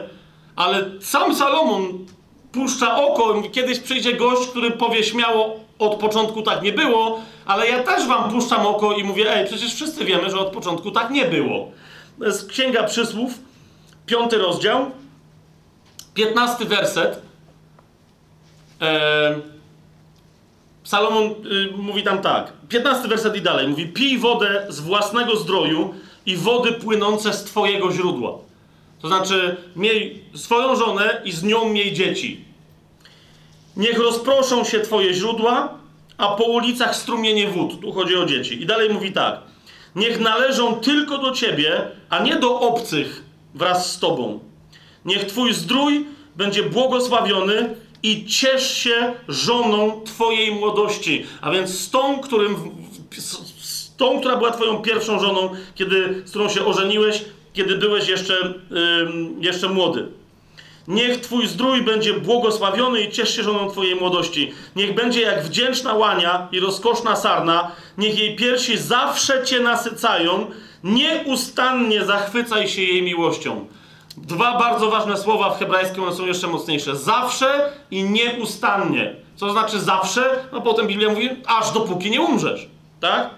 S1: ale sam Salomon puszcza oko. Kiedyś przyjdzie gość, który powie śmiało: Od początku tak nie było, ale ja też wam puszczam oko i mówię: Ej, przecież wszyscy wiemy, że od początku tak nie było. To jest Księga Przysłów, piąty rozdział, piętnasty werset. Eee, Salomon y, mówi tam tak, 15 werset i dalej, mówi pij wodę z własnego zdroju i wody płynące z twojego źródła. To znaczy, miej swoją żonę i z nią miej dzieci. Niech rozproszą się twoje źródła, a po ulicach strumienie wód. Tu chodzi o dzieci. I dalej mówi tak. Niech należą tylko do ciebie, a nie do obcych wraz z tobą. Niech twój zdrój będzie błogosławiony i ciesz się żoną Twojej młodości. A więc z tą, którym, z tą, która była Twoją pierwszą żoną, kiedy, z którą się ożeniłeś, kiedy byłeś jeszcze, jeszcze młody. Niech Twój zdrój będzie błogosławiony i ciesz się żoną Twojej młodości. Niech będzie jak wdzięczna łania i rozkoszna sarna. Niech jej piersi zawsze Cię nasycają. Nieustannie zachwycaj się jej miłością. Dwa bardzo ważne słowa w hebrajskim, one są jeszcze mocniejsze. Zawsze i nieustannie. Co znaczy zawsze? No potem Biblia mówi, aż dopóki nie umrzesz. Tak?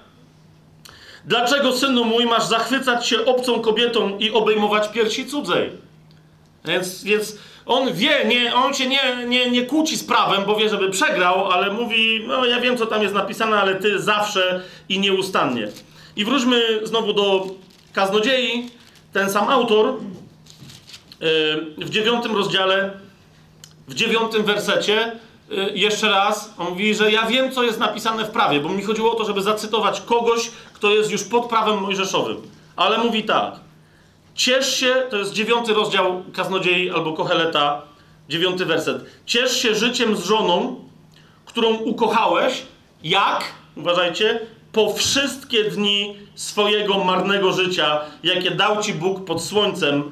S1: Dlaczego, synu mój, masz zachwycać się obcą kobietą i obejmować piersi cudzej? Więc, więc on wie, nie, on się nie, nie, nie kłóci z prawem, bo wie, żeby przegrał, ale mówi, no ja wiem, co tam jest napisane, ale ty zawsze i nieustannie. I wróćmy znowu do kaznodziei. Ten sam autor w dziewiątym rozdziale, w dziewiątym wersecie, y, jeszcze raz, on mówi, że ja wiem, co jest napisane w prawie, bo mi chodziło o to, żeby zacytować kogoś, kto jest już pod prawem mojżeszowym. Ale mówi tak. Ciesz się, to jest dziewiąty rozdział Kaznodziei albo Koheleta, Dziewiąty werset. Ciesz się życiem z żoną, którą ukochałeś, jak, uważajcie, po wszystkie dni swojego marnego życia, jakie dał ci Bóg pod słońcem,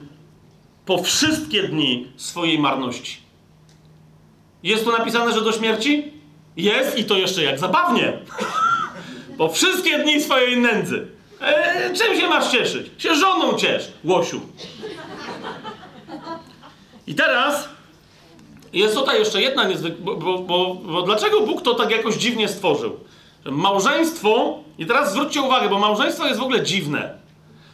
S1: po wszystkie dni swojej marności. Jest tu napisane, że do śmierci? Jest i to jeszcze jak zabawnie. Po wszystkie dni swojej nędzy. E, czym się masz cieszyć? Się żoną ciesz, łosiu. I teraz jest tutaj jeszcze jedna niezwykła, bo, bo, bo, bo, dlaczego Bóg to tak jakoś dziwnie stworzył? Że małżeństwo, i teraz zwróćcie uwagę, bo małżeństwo jest w ogóle dziwne.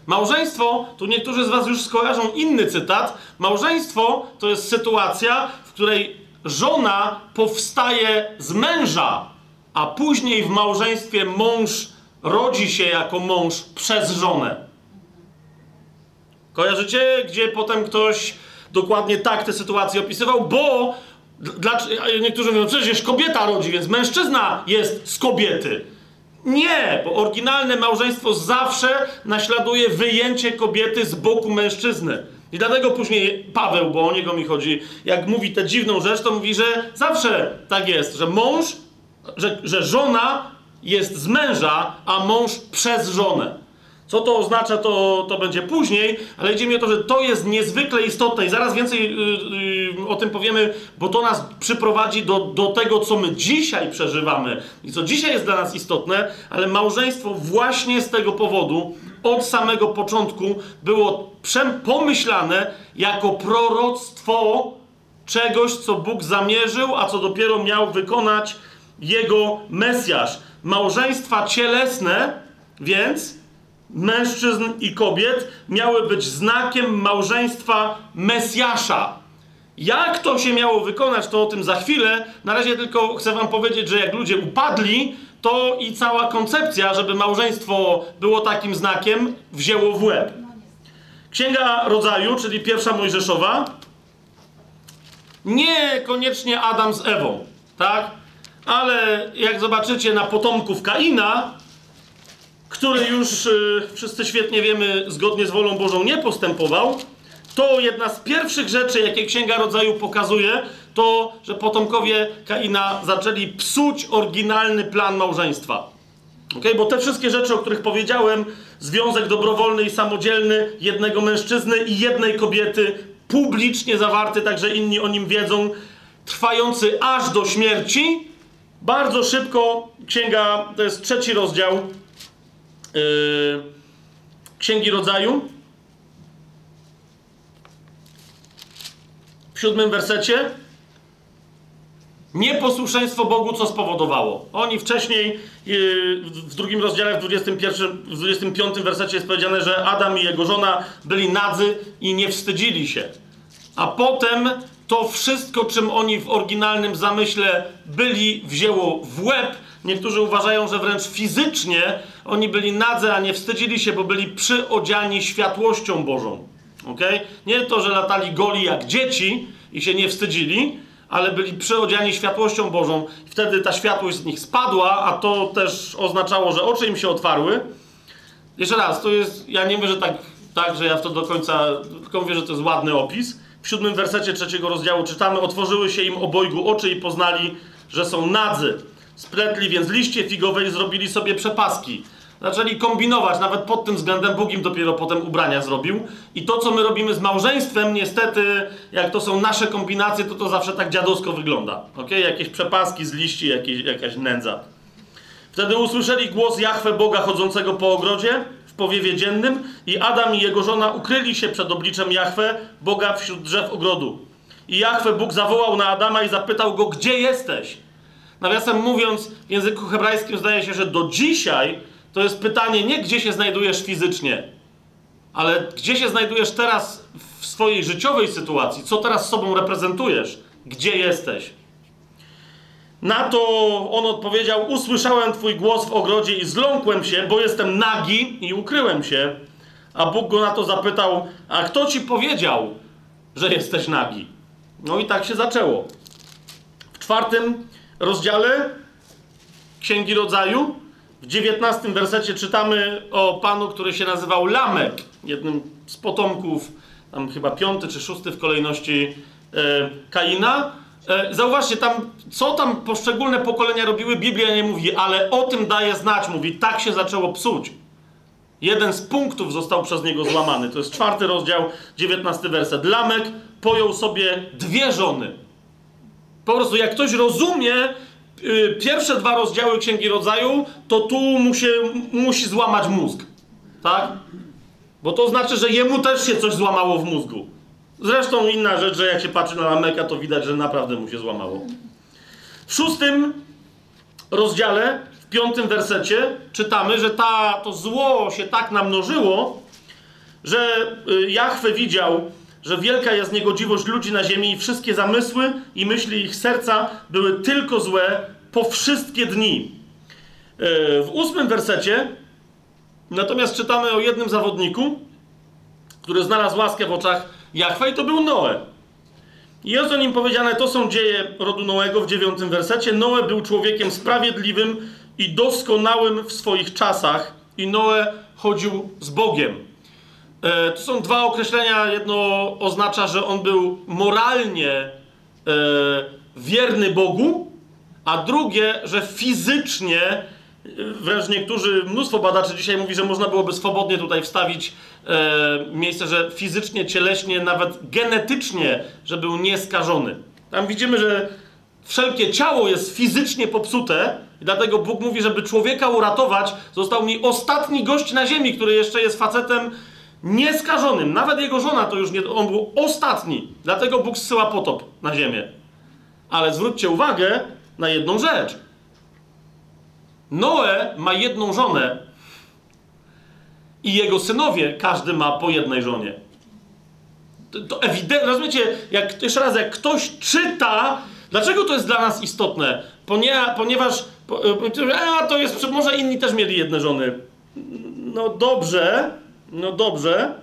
S1: Małżeństwo, tu niektórzy z was już skojarzą inny cytat, małżeństwo to jest sytuacja, w której żona powstaje z męża, a później w małżeństwie mąż rodzi się jako mąż przez żonę. Kojarzycie, gdzie potem ktoś dokładnie tak tę sytuację opisywał? Bo dlaczego, niektórzy mówią, przecież kobieta rodzi, więc mężczyzna jest z kobiety. Nie, bo oryginalne małżeństwo zawsze naśladuje wyjęcie kobiety z boku mężczyzny. I dlatego później Paweł, bo o niego mi chodzi, jak mówi tę dziwną rzecz, to mówi, że zawsze tak jest, że mąż, że, że żona jest z męża, a mąż przez żonę. Co to oznacza, to, to będzie później, ale idzie mi o to, że to jest niezwykle istotne i zaraz więcej yy, yy, o tym powiemy, bo to nas przyprowadzi do, do tego, co my dzisiaj przeżywamy i co dzisiaj jest dla nas istotne, ale małżeństwo właśnie z tego powodu od samego początku było pomyślane jako proroctwo czegoś, co Bóg zamierzył, a co dopiero miał wykonać jego Mesjasz. Małżeństwa cielesne, więc mężczyzn i kobiet miały być znakiem małżeństwa Mesjasza. Jak to się miało wykonać, to o tym za chwilę. Na razie tylko chcę wam powiedzieć, że jak ludzie upadli, to i cała koncepcja, żeby małżeństwo było takim znakiem, wzięło w łeb. Księga Rodzaju, czyli pierwsza Mojżeszowa, nie koniecznie Adam z Ewą, tak? Ale jak zobaczycie na potomków Kaina, który już y, wszyscy świetnie wiemy, zgodnie z wolą Bożą nie postępował, to jedna z pierwszych rzeczy, jakie Księga Rodzaju pokazuje, to, że potomkowie Kaina zaczęli psuć oryginalny plan małżeństwa. Okay? Bo te wszystkie rzeczy, o których powiedziałem, związek dobrowolny i samodzielny jednego mężczyzny i jednej kobiety, publicznie zawarty, także inni o nim wiedzą, trwający aż do śmierci, bardzo szybko, księga, to jest trzeci rozdział yy, Księgi Rodzaju, w siódmym wersecie, Nieposłuszeństwo Bogu co spowodowało? Oni wcześniej, yy, w drugim rozdziale, w 21, w 25 wersecie jest powiedziane, że Adam i jego żona byli nadzy i nie wstydzili się. A potem to wszystko, czym oni w oryginalnym zamyśle byli, wzięło w łeb. Niektórzy uważają, że wręcz fizycznie oni byli nadzy, a nie wstydzili się, bo byli przyodziani światłością Bożą. Okay? Nie to, że latali goli jak dzieci i się nie wstydzili, ale byli przyodziani światłością Bożą. Wtedy ta światłość z nich spadła, a to też oznaczało, że oczy im się otwarły. Jeszcze raz, to jest, ja nie mówię, że tak, tak, że ja w to do końca, tylko mówię, że to jest ładny opis. W siódmym wersecie trzeciego rozdziału czytamy, otworzyły się im obojgu oczy i poznali, że są nadzy. Spletli więc liście figowe i zrobili sobie przepaski zaczęli kombinować, nawet pod tym względem Bóg im dopiero potem ubrania zrobił. I to, co my robimy z małżeństwem, niestety, jak to są nasze kombinacje, to to zawsze tak dziadowsko wygląda. Okay? Jakieś przepaski z liści, jakieś, jakaś nędza. Wtedy usłyszeli głos Jachwę Boga chodzącego po ogrodzie w powiewie dziennym i Adam i jego żona ukryli się przed obliczem Jachwę Boga wśród drzew ogrodu. I Jachwę Bóg zawołał na Adama i zapytał go, gdzie jesteś? Nawiasem mówiąc, w języku hebrajskim zdaje się, że do dzisiaj to jest pytanie nie gdzie się znajdujesz fizycznie, ale gdzie się znajdujesz teraz w swojej życiowej sytuacji, co teraz sobą reprezentujesz, gdzie jesteś. Na to on odpowiedział: Usłyszałem Twój głos w ogrodzie i zląkłem się, bo jestem nagi i ukryłem się. A Bóg go na to zapytał: A kto ci powiedział, że jesteś nagi? No i tak się zaczęło. W czwartym rozdziale Księgi Rodzaju w dziewiętnastym wersecie czytamy o panu, który się nazywał Lamek, jednym z potomków, tam chyba piąty czy szósty w kolejności e, Kaina. E, zauważcie, tam, co tam poszczególne pokolenia robiły, Biblia nie mówi, ale o tym daje znać, mówi, tak się zaczęło psuć. Jeden z punktów został przez niego złamany. To jest czwarty rozdział, dziewiętnasty werset. Lamek pojął sobie dwie żony. Po prostu jak ktoś rozumie pierwsze dwa rozdziały Księgi Rodzaju, to tu mu się, musi złamać mózg. Tak? Bo to znaczy, że jemu też się coś złamało w mózgu. Zresztą inna rzecz, że jak się patrzy na Lameka, to widać, że naprawdę mu się złamało. W szóstym rozdziale, w piątym wersecie, czytamy, że ta, to zło się tak namnożyło, że y, Jahwe widział, że wielka jest niegodziwość ludzi na ziemi i wszystkie zamysły i myśli ich serca były tylko złe po wszystkie dni. Y, w ósmym wersecie natomiast czytamy o jednym zawodniku, który znalazł łaskę w oczach Jahwe i to był Noe. Jest o nim powiedziane, to są dzieje rodu Noego w dziewiątym wersecie. Noe był człowiekiem sprawiedliwym i doskonałym w swoich czasach i Noe chodził z Bogiem. E, to są dwa określenia. Jedno oznacza, że on był moralnie e, wierny Bogu, a drugie, że fizycznie, e, wręcz niektórzy, mnóstwo badaczy dzisiaj mówi, że można byłoby swobodnie tutaj wstawić e, miejsce, że fizycznie, cieleśnie, nawet genetycznie, że był nieskażony. Tam widzimy, że wszelkie ciało jest fizycznie popsute i dlatego Bóg mówi, żeby człowieka uratować, został mi ostatni gość na ziemi, który jeszcze jest facetem nieskażonym. Nawet jego żona to już nie, on był ostatni. Dlatego Bóg zsyła potop na ziemię. Ale zwróćcie uwagę na jedną rzecz. Noe ma jedną żonę i jego synowie, każdy ma po jednej żonie. To, to ewidentnie, rozumiecie, jak, jeszcze raz, jak ktoś czyta, dlaczego to jest dla nas istotne? Ponieważ, ponieważ a, to jest, może inni też mieli jedne żony. No dobrze, no dobrze.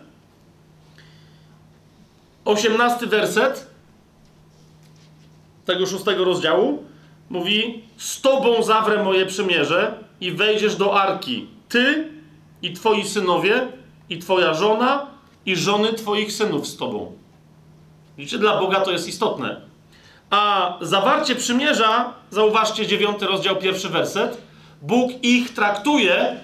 S1: Osiemnasty werset tego szóstego rozdziału mówi: Z tobą zawrę moje przymierze i wejdziesz do arki. Ty i twoi synowie, i twoja żona, i żony twoich synów z tobą. Widzicie, dla Boga to jest istotne. A zawarcie przymierza, zauważcie dziewiąty rozdział, pierwszy werset. Bóg ich traktuje,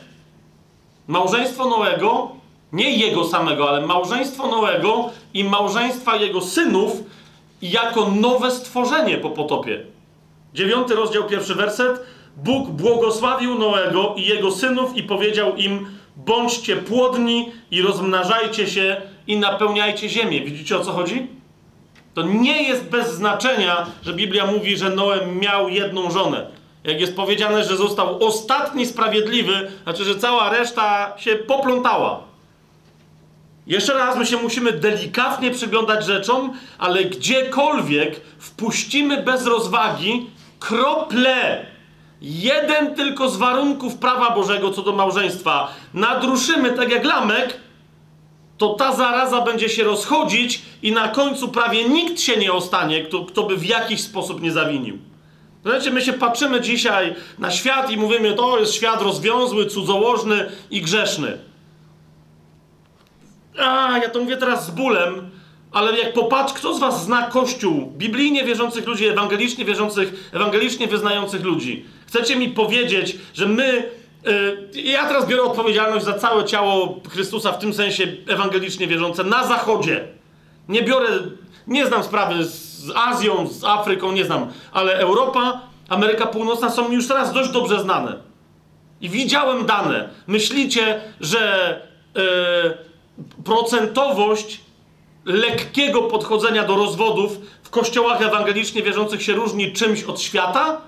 S1: małżeństwo Noego, nie jego samego, ale małżeństwo Noego i małżeństwa jego synów, jako nowe stworzenie po potopie. Dziewiąty rozdział, pierwszy werset. Bóg błogosławił Noego i jego synów i powiedział im: bądźcie płodni i rozmnażajcie się i napełniajcie ziemię. Widzicie o co chodzi? To nie jest bez znaczenia, że Biblia mówi, że Noe miał jedną żonę. Jak jest powiedziane, że został ostatni sprawiedliwy, znaczy, że cała reszta się poplątała. Jeszcze raz, my się musimy delikatnie przyglądać rzeczom, ale gdziekolwiek wpuścimy bez rozwagi krople jeden tylko z warunków prawa Bożego co do małżeństwa nadruszymy tak jak lamek, to ta zaraza będzie się rozchodzić i na końcu prawie nikt się nie ostanie, kto, kto by w jakiś sposób nie zawinił. Znaczy, my się patrzymy dzisiaj na świat i mówimy, to jest świat rozwiązły, cudzołożny i grzeszny. A, ja to mówię teraz z bólem, ale jak popatrz, kto z was zna Kościół, biblijnie wierzących ludzi, ewangelicznie wierzących, ewangelicznie wyznających ludzi? Chcecie mi powiedzieć, że my yy, ja teraz biorę odpowiedzialność za całe ciało Chrystusa, w tym sensie ewangelicznie wierzące, na zachodzie. Nie biorę, nie znam sprawy z Azją, z Afryką, nie znam, ale Europa, Ameryka Północna są mi już teraz dość dobrze znane. I widziałem dane. Myślicie, że yy, procentowość lekkiego podchodzenia do rozwodów w kościołach ewangelicznie wierzących się różni czymś od świata?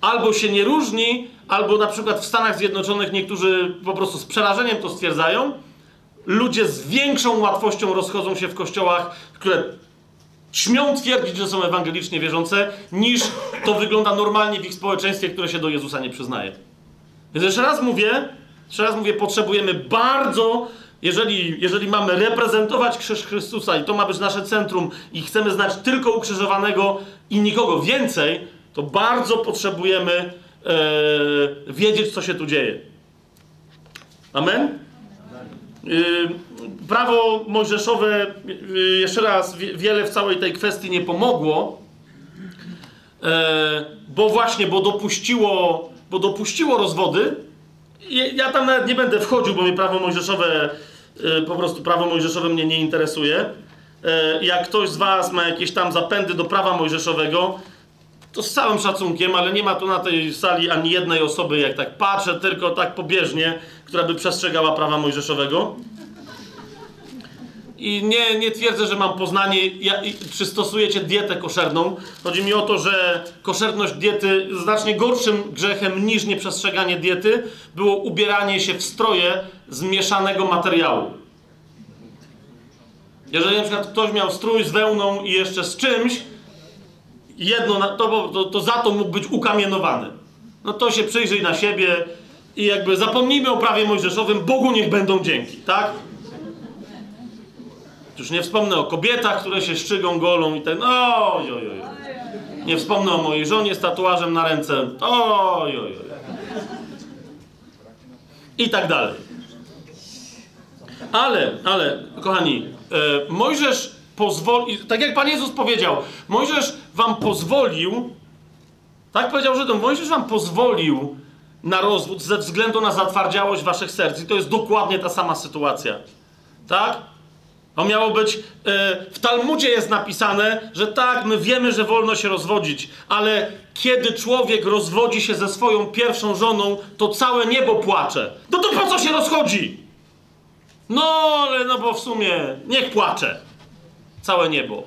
S1: Albo się nie różni, albo na przykład w Stanach Zjednoczonych niektórzy po prostu z przerażeniem to stwierdzają. Ludzie z większą łatwością rozchodzą się w kościołach, które śmią twierdzić, że są ewangelicznie wierzące, niż to wygląda normalnie w ich społeczeństwie, które się do Jezusa nie przyznaje. Więc jeszcze raz mówię, jeszcze raz mówię, potrzebujemy bardzo jeżeli, jeżeli mamy reprezentować krzyż Chrystusa i to ma być nasze centrum i chcemy znać tylko ukrzyżowanego i nikogo więcej, to bardzo potrzebujemy e, wiedzieć, co się tu dzieje. Amen? prawo mojżeszowe, jeszcze raz, wiele w całej tej kwestii nie pomogło, bo właśnie, bo dopuściło, bo dopuściło rozwody. Ja tam nawet nie będę wchodził, bo mi prawo mojżeszowe, po prostu prawo mojżeszowe mnie nie interesuje. Jak ktoś z Was ma jakieś tam zapędy do prawa mojżeszowego, to z całym szacunkiem, ale nie ma tu na tej sali ani jednej osoby, jak tak patrzę, tylko tak pobieżnie, która by przestrzegała prawa mojżeszowego. I nie, nie twierdzę, że mam poznanie, ja, czy stosujecie dietę koszerną. Chodzi mi o to, że koszerność diety znacznie gorszym grzechem niż nieprzestrzeganie diety było ubieranie się w stroje z mieszanego materiału. Jeżeli na przykład ktoś miał strój z wełną i jeszcze z czymś, jedno, to, to, to za to mógł być ukamienowany. No to się przyjrzyj na siebie i jakby zapomnijmy o prawie mojżeszowym, Bogu niech będą dzięki, tak? Już nie wspomnę o kobietach, które się szczygą, golą i tak, oj, oj, oj. Nie wspomnę o mojej żonie z tatuażem na ręce, oj, oj, oj. I tak dalej. Ale, ale, kochani, e, Mojżesz pozwolił, tak jak Pan Jezus powiedział, Mojżesz wam pozwolił, tak powiedział Żydom, Mojżesz wam pozwolił na rozwód ze względu na zatwardziałość waszych serc. I to jest dokładnie ta sama sytuacja. Tak? To miało być, yy, w Talmudzie jest napisane, że tak, my wiemy, że wolno się rozwodzić, ale kiedy człowiek rozwodzi się ze swoją pierwszą żoną, to całe niebo płacze. No to po co się rozchodzi? No, ale no bo w sumie niech płacze całe niebo.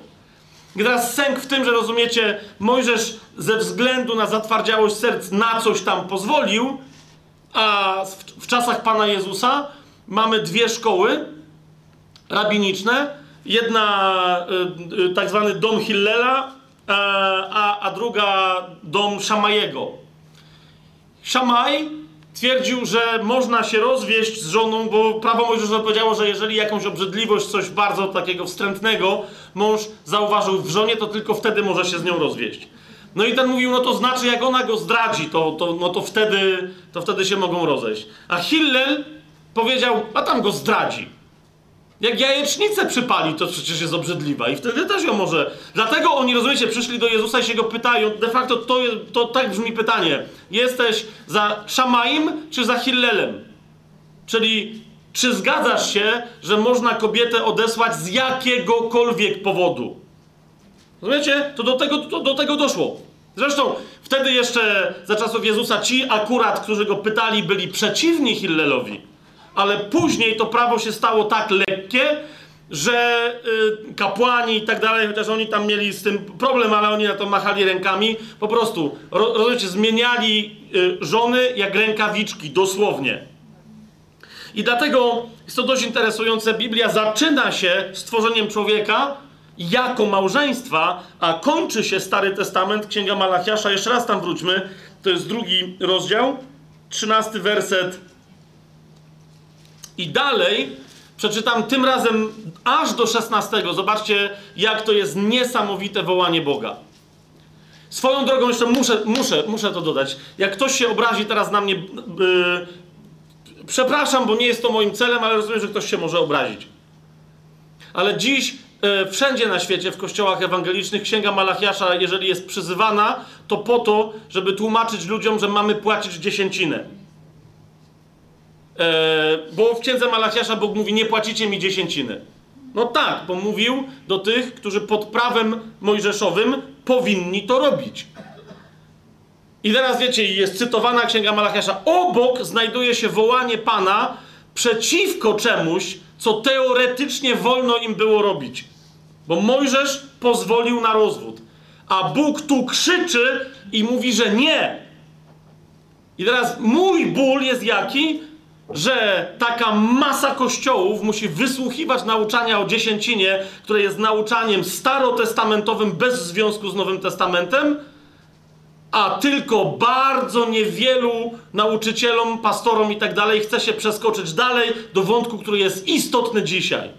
S1: Teraz sęk w tym, że rozumiecie, Mojżesz ze względu na zatwardziałość serc na coś tam pozwolił, a w, w czasach Pana Jezusa mamy dwie szkoły rabiniczne. Jedna y, y, tak zwany dom Hillela, y, a, a druga dom Szamajego. Szamaj twierdził, że można się rozwieść z żoną, bo prawo Mojżeszowe powiedziało, że jeżeli jakąś obrzydliwość, coś bardzo takiego wstrętnego mąż zauważył w żonie, to tylko wtedy może się z nią rozwieść. No i ten mówił, no to znaczy, jak ona go zdradzi, to, to, no to, wtedy, to wtedy się mogą rozejść. A Hillel powiedział, a tam go zdradzi. Jak jajecznicę przypali, to przecież jest obrzydliwa i wtedy też ją może. Dlatego oni, rozumiecie, przyszli do Jezusa i się go pytają. De facto to, to tak brzmi pytanie. Jesteś za Szamaim czy za Hillelem? Czyli czy zgadzasz się, że można kobietę odesłać z jakiegokolwiek powodu? Rozumiecie? To do tego, to do tego doszło. Zresztą wtedy jeszcze za czasów Jezusa ci akurat, którzy go pytali, byli przeciwni Hillelowi ale później to prawo się stało tak lekkie, że y, kapłani i tak dalej, chociaż oni tam mieli z tym problem, ale oni na to machali rękami, po prostu, ro, rozumiecie, zmieniali y, żony jak rękawiczki, dosłownie. I dlatego jest to dość interesujące. Biblia zaczyna się stworzeniem człowieka jako małżeństwa, a kończy się Stary Testament, Księga Malachiasza. Jeszcze raz tam wróćmy. To jest drugi rozdział, trzynasty werset i dalej przeczytam tym razem aż do 16. Zobaczcie, jak to jest niesamowite wołanie Boga. Swoją drogą jeszcze muszę, muszę, muszę to dodać. Jak ktoś się obrazi teraz na mnie, yy, przepraszam, bo nie jest to moim celem, ale rozumiem, że ktoś się może obrazić. Ale dziś yy, wszędzie na świecie, w kościołach ewangelicznych, Księga Malachiasza, jeżeli jest przyzywana, to po to, żeby tłumaczyć ludziom, że mamy płacić dziesięcinę. E, bo w księdze Malachiasza Bóg mówi: Nie płacicie mi dziesięciny. No tak, bo mówił do tych, którzy pod prawem mojżeszowym powinni to robić. I teraz wiecie, jest cytowana księga Malachiasza. Obok znajduje się wołanie Pana przeciwko czemuś, co teoretycznie wolno im było robić. Bo Mojżesz pozwolił na rozwód. A Bóg tu krzyczy i mówi, że nie. I teraz mój ból jest jaki? Że taka masa kościołów musi wysłuchiwać nauczania o dziesięcinie, które jest nauczaniem starotestamentowym bez związku z Nowym Testamentem, a tylko bardzo niewielu nauczycielom, pastorom i tak dalej chce się przeskoczyć dalej do wątku, który jest istotny dzisiaj.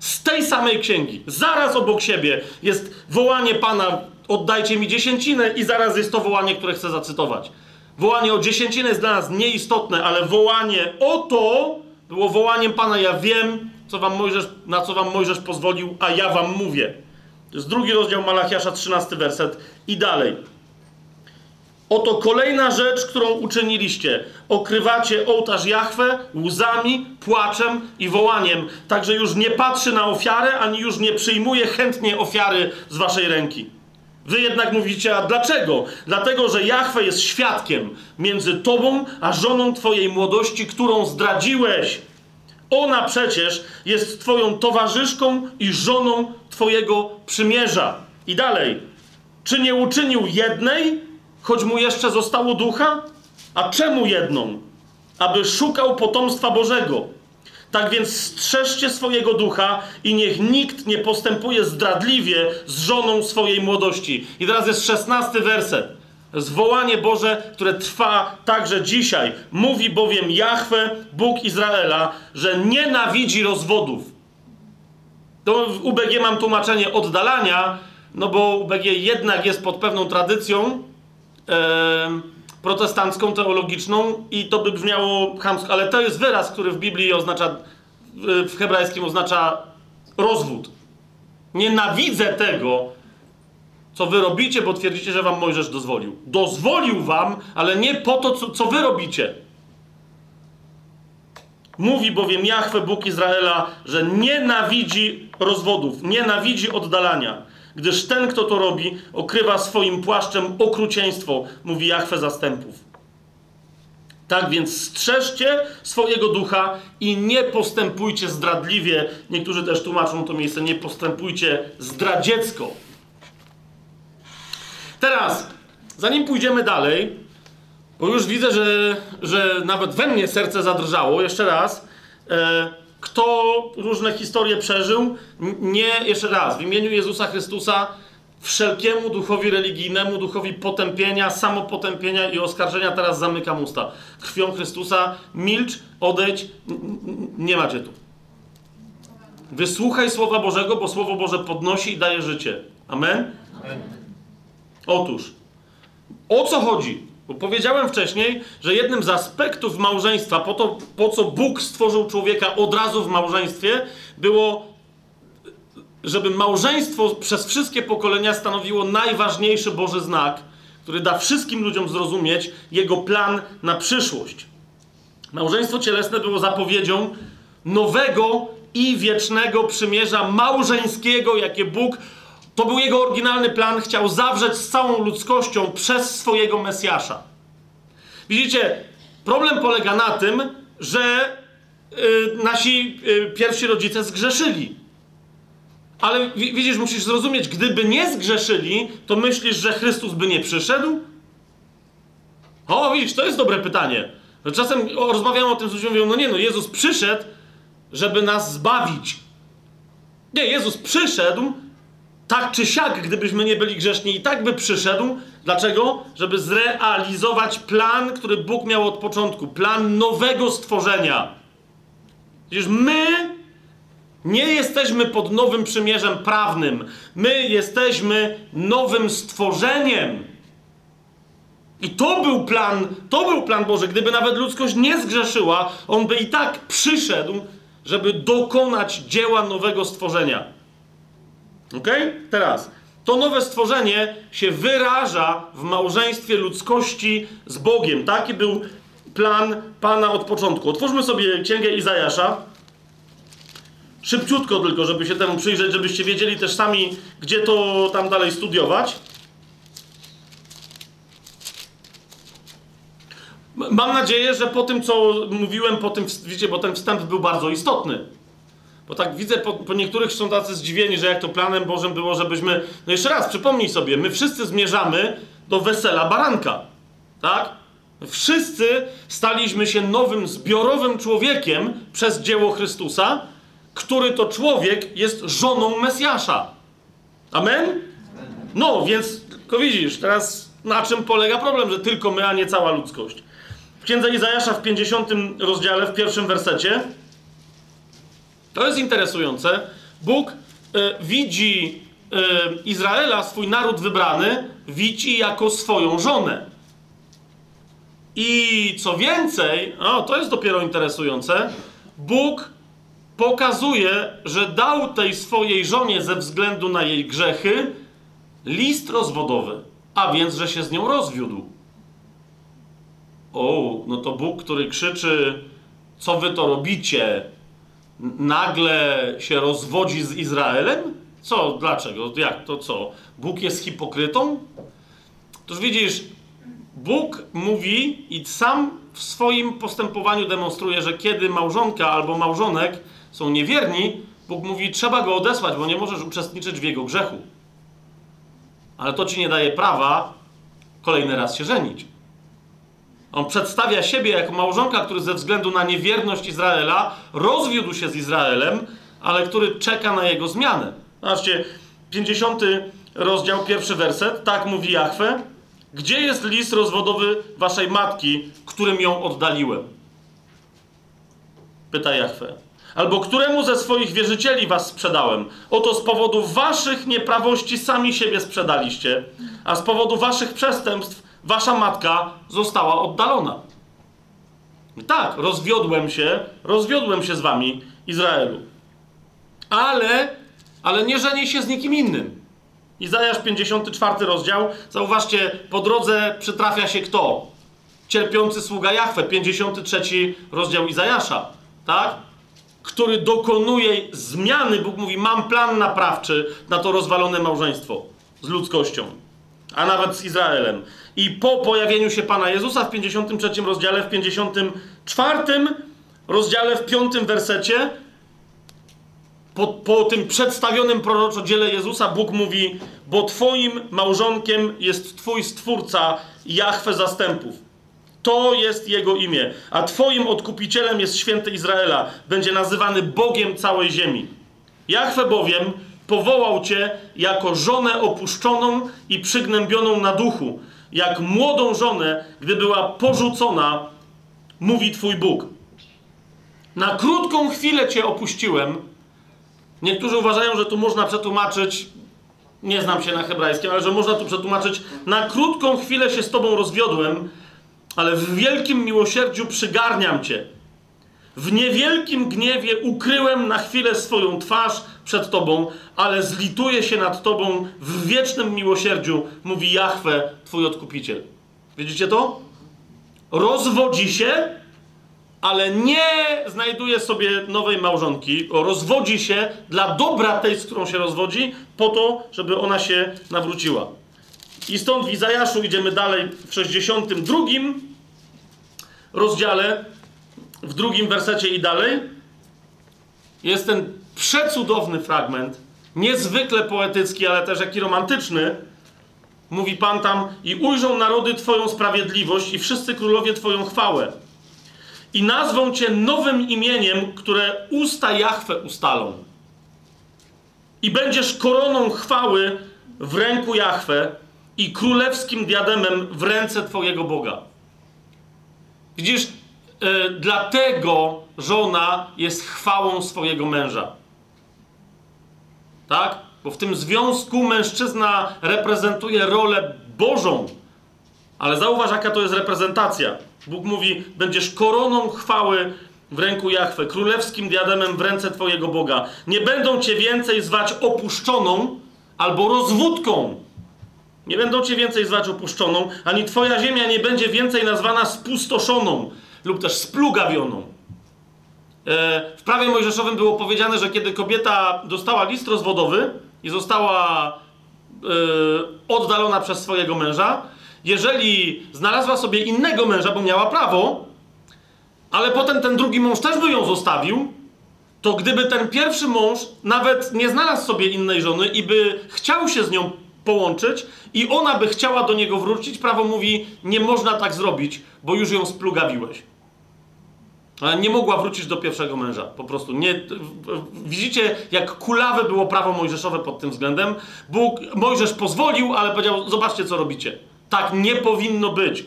S1: Z tej samej księgi, zaraz obok siebie jest wołanie Pana, oddajcie mi dziesięcinę i zaraz jest to wołanie, które chcę zacytować. Wołanie o dziesięcinę jest dla nas nieistotne, ale wołanie o to, było wołaniem Pana, ja wiem, co wam Mojżesz, na co wam Mojżesz pozwolił, a ja wam mówię. To jest drugi rozdział Malachiasza, 13 werset i dalej. Oto kolejna rzecz, którą uczyniliście. Okrywacie ołtarz Jahwe łzami, płaczem i wołaniem. Także już nie patrzy na ofiarę, ani już nie przyjmuje chętnie ofiary z waszej ręki. Wy jednak mówicie, a dlaczego? Dlatego, że Jahwe jest świadkiem między tobą a żoną twojej młodości, którą zdradziłeś. Ona przecież jest twoją towarzyszką i żoną twojego przymierza. I dalej. Czy nie uczynił jednej, choć mu jeszcze zostało ducha? A czemu jedną? Aby szukał potomstwa Bożego. Tak więc strzeżcie swojego ducha i niech nikt nie postępuje zdradliwie z żoną swojej młodości. I teraz jest szesnasty werset. Zwołanie Boże, które trwa także dzisiaj. Mówi bowiem Jahwe, Bóg Izraela, że nienawidzi rozwodów. To w UBG mam tłumaczenie oddalania, no bo UBG jednak jest pod pewną tradycją e, protestancką, teologiczną i to by brzmiało chamsko, ale to jest wyraz, który w Biblii oznacza, w hebrajskim oznacza rozwód. Nienawidzę tego, co wy robicie, bo twierdzicie, że wam Mojżesz dozwolił. Dozwolił wam, ale nie po to, co, co wy robicie. Mówi bowiem Jahwe, Bóg Izraela, że nienawidzi rozwodów, nienawidzi oddalania, gdyż ten, kto to robi, okrywa swoim płaszczem okrucieństwo, mówi Jahwe zastępów. Tak więc strzeżcie swojego ducha i nie postępujcie zdradliwie. Niektórzy też tłumaczą to miejsce, nie postępujcie zdradziecko. Teraz, zanim pójdziemy dalej, bo już widzę, że, że nawet we mnie serce zadrżało, jeszcze raz, e, kto różne historie przeżył, nie, jeszcze raz, w imieniu Jezusa Chrystusa, wszelkiemu duchowi religijnemu, duchowi potępienia, samopotępienia i oskarżenia teraz zamykam usta. Krwią Chrystusa milcz, odejdź, nie macie tu. Wysłuchaj Słowa Bożego, bo Słowo Boże podnosi i daje życie. Amen? Amen. Otóż, o co chodzi? Bo powiedziałem wcześniej, że jednym z aspektów małżeństwa, po, to, po co Bóg stworzył człowieka od razu w małżeństwie, było, żeby małżeństwo przez wszystkie pokolenia stanowiło najważniejszy Boży znak, który da wszystkim ludziom zrozumieć Jego plan na przyszłość. Małżeństwo cielesne było zapowiedzią nowego i wiecznego przymierza małżeńskiego, jakie Bóg to był jego oryginalny plan, chciał zawrzeć z całą ludzkością przez swojego Mesjasza. Widzicie, problem polega na tym, że yy, nasi yy, pierwsi rodzice zgrzeszyli. Ale widzisz, musisz zrozumieć, gdyby nie zgrzeszyli, to myślisz, że Chrystus by nie przyszedł? O, widzisz, to jest dobre pytanie. Czasem rozmawiam o tym z ludźmi, mówią, no nie, no Jezus przyszedł, żeby nas zbawić. Nie, Jezus przyszedł, tak czy siak, gdybyśmy nie byli grzeszni, i tak by przyszedł. Dlaczego? Żeby zrealizować plan, który Bóg miał od początku. Plan nowego stworzenia. Przecież my nie jesteśmy pod nowym przymierzem prawnym. My jesteśmy nowym stworzeniem. I to był plan, to był plan Boży. Gdyby nawet ludzkość nie zgrzeszyła, on by i tak przyszedł, żeby dokonać dzieła nowego stworzenia. Ok? Teraz. To nowe stworzenie się wyraża w małżeństwie ludzkości z Bogiem. Taki był plan Pana od początku. Otwórzmy sobie Księgę Izajasza. Szybciutko tylko, żeby się temu przyjrzeć, żebyście wiedzieli też sami, gdzie to tam dalej studiować. Mam nadzieję, że po tym, co mówiłem, po tym, widzicie, bo ten wstęp był bardzo istotny. Bo tak widzę, po, po, niektórych są tacy zdziwieni, że jak to planem Bożym było, żebyśmy. No jeszcze raz, przypomnij sobie, my wszyscy zmierzamy do wesela baranka. Tak? Wszyscy staliśmy się nowym, zbiorowym człowiekiem przez dzieło Chrystusa, który to człowiek jest żoną Mesjasza. Amen? No, więc tylko widzisz, teraz na czym polega problem, że tylko my, a nie cała ludzkość. W księdze Izajasza w 50 rozdziale, w pierwszym wersecie. To jest interesujące. Bóg y, widzi y, Izraela, swój naród wybrany, widzi jako swoją żonę. I co więcej, o, to jest dopiero interesujące, Bóg pokazuje, że dał tej swojej żonie ze względu na jej grzechy list rozwodowy, a więc, że się z nią rozwiódł. O, no to Bóg, który krzyczy, co wy to robicie, nagle się rozwodzi z Izraelem? Co, dlaczego, jak, to co? Bóg jest hipokrytą? Toż widzisz, Bóg mówi i sam w swoim postępowaniu demonstruje, że kiedy małżonka albo małżonek są niewierni, Bóg mówi, trzeba go odesłać, bo nie możesz uczestniczyć w jego grzechu. Ale to ci nie daje prawa kolejny raz się żenić. On przedstawia siebie jako małżonka, który ze względu na niewierność Izraela rozwiódł się z Izraelem, ale który czeka na jego zmianę. Zobaczcie, 50 rozdział, pierwszy werset, tak mówi Jahwe. Gdzie jest list rozwodowy waszej matki, którym ją oddaliłem? Pyta Jahwe. Albo któremu ze swoich wierzycieli was sprzedałem? Oto z powodu waszych nieprawości sami siebie sprzedaliście, a z powodu waszych przestępstw wasza matka została oddalona. Tak, rozwiodłem się, rozwiodłem się z wami, Izraelu. Ale, ale nie żenię się z nikim innym. Izajasz 54 rozdział. Zauważcie, po drodze przytrafia się kto? Cierpiący sługa Jahwe, 53 rozdział Izajasza, tak? Który dokonuje zmiany. Bóg mówi: Mam plan naprawczy na to rozwalone małżeństwo z ludzkością, a nawet z Izraelem. I po pojawieniu się Pana Jezusa w 53 rozdziale, w 54 rozdziale, w 5 wersecie, po, po tym przedstawionym proroczo dziele Jezusa, Bóg mówi, bo Twoim małżonkiem jest Twój Stwórca, Jahwe zastępów. To jest Jego imię. A Twoim odkupicielem jest święty Izraela. Będzie nazywany Bogiem całej ziemi. Jahwe bowiem powołał Cię jako żonę opuszczoną i przygnębioną na duchu, jak młodą żonę, gdy była porzucona, mówi Twój Bóg. Na krótką chwilę Cię opuściłem, Niektórzy uważają, że tu można przetłumaczyć, nie znam się na hebrajskim, ale że można tu przetłumaczyć, na krótką chwilę się z Tobą rozwiodłem, ale w wielkim miłosierdziu przygarniam Cię. W niewielkim gniewie ukryłem na chwilę swoją twarz przed Tobą, ale zlituję się nad Tobą w wiecznym miłosierdziu, mówi Jahwe, Twój odkupiciel. Widzicie to? Rozwodzi się, ale nie znajduje sobie nowej małżonki, rozwodzi się dla dobra tej, z którą się rozwodzi, po to, żeby ona się nawróciła. I stąd w Izajaszu idziemy dalej w 62 rozdziale, w drugim wersecie i dalej. Jest ten przecudowny fragment, niezwykle poetycki, ale też jaki romantyczny. Mówi Pan tam, i ujrzą narody Twoją sprawiedliwość i wszyscy królowie Twoją chwałę i nazwą cię nowym imieniem, które usta Jahwe ustalą. I będziesz koroną chwały w ręku Jahwe i królewskim diademem w ręce Twojego Boga. Widzisz, yy, dlatego żona jest chwałą swojego męża. Tak? Bo w tym związku mężczyzna reprezentuje rolę Bożą. Ale zauważ, jaka to jest reprezentacja. Bóg mówi: Będziesz koroną chwały w ręku Jachwę, królewskim diademem w ręce Twojego Boga. Nie będą Cię więcej zwać opuszczoną albo rozwódką. Nie będą Cię więcej zwać opuszczoną, ani Twoja ziemia nie będzie więcej nazwana spustoszoną lub też splugawioną. E, w prawie mojżeszowym było powiedziane, że kiedy kobieta dostała list rozwodowy i została e, oddalona przez swojego męża, jeżeli znalazła sobie innego męża, bo miała prawo, ale potem ten drugi mąż też by ją zostawił, to gdyby ten pierwszy mąż nawet nie znalazł sobie innej żony i by chciał się z nią połączyć i ona by chciała do niego wrócić, prawo mówi, nie można tak zrobić, bo już ją splugawiłeś. Nie mogła wrócić do pierwszego męża. Po prostu nie. Widzicie, jak kulawe było prawo mojżeszowe pod tym względem. Bóg, Mojżesz pozwolił, ale powiedział: Zobaczcie, co robicie. Tak nie powinno być.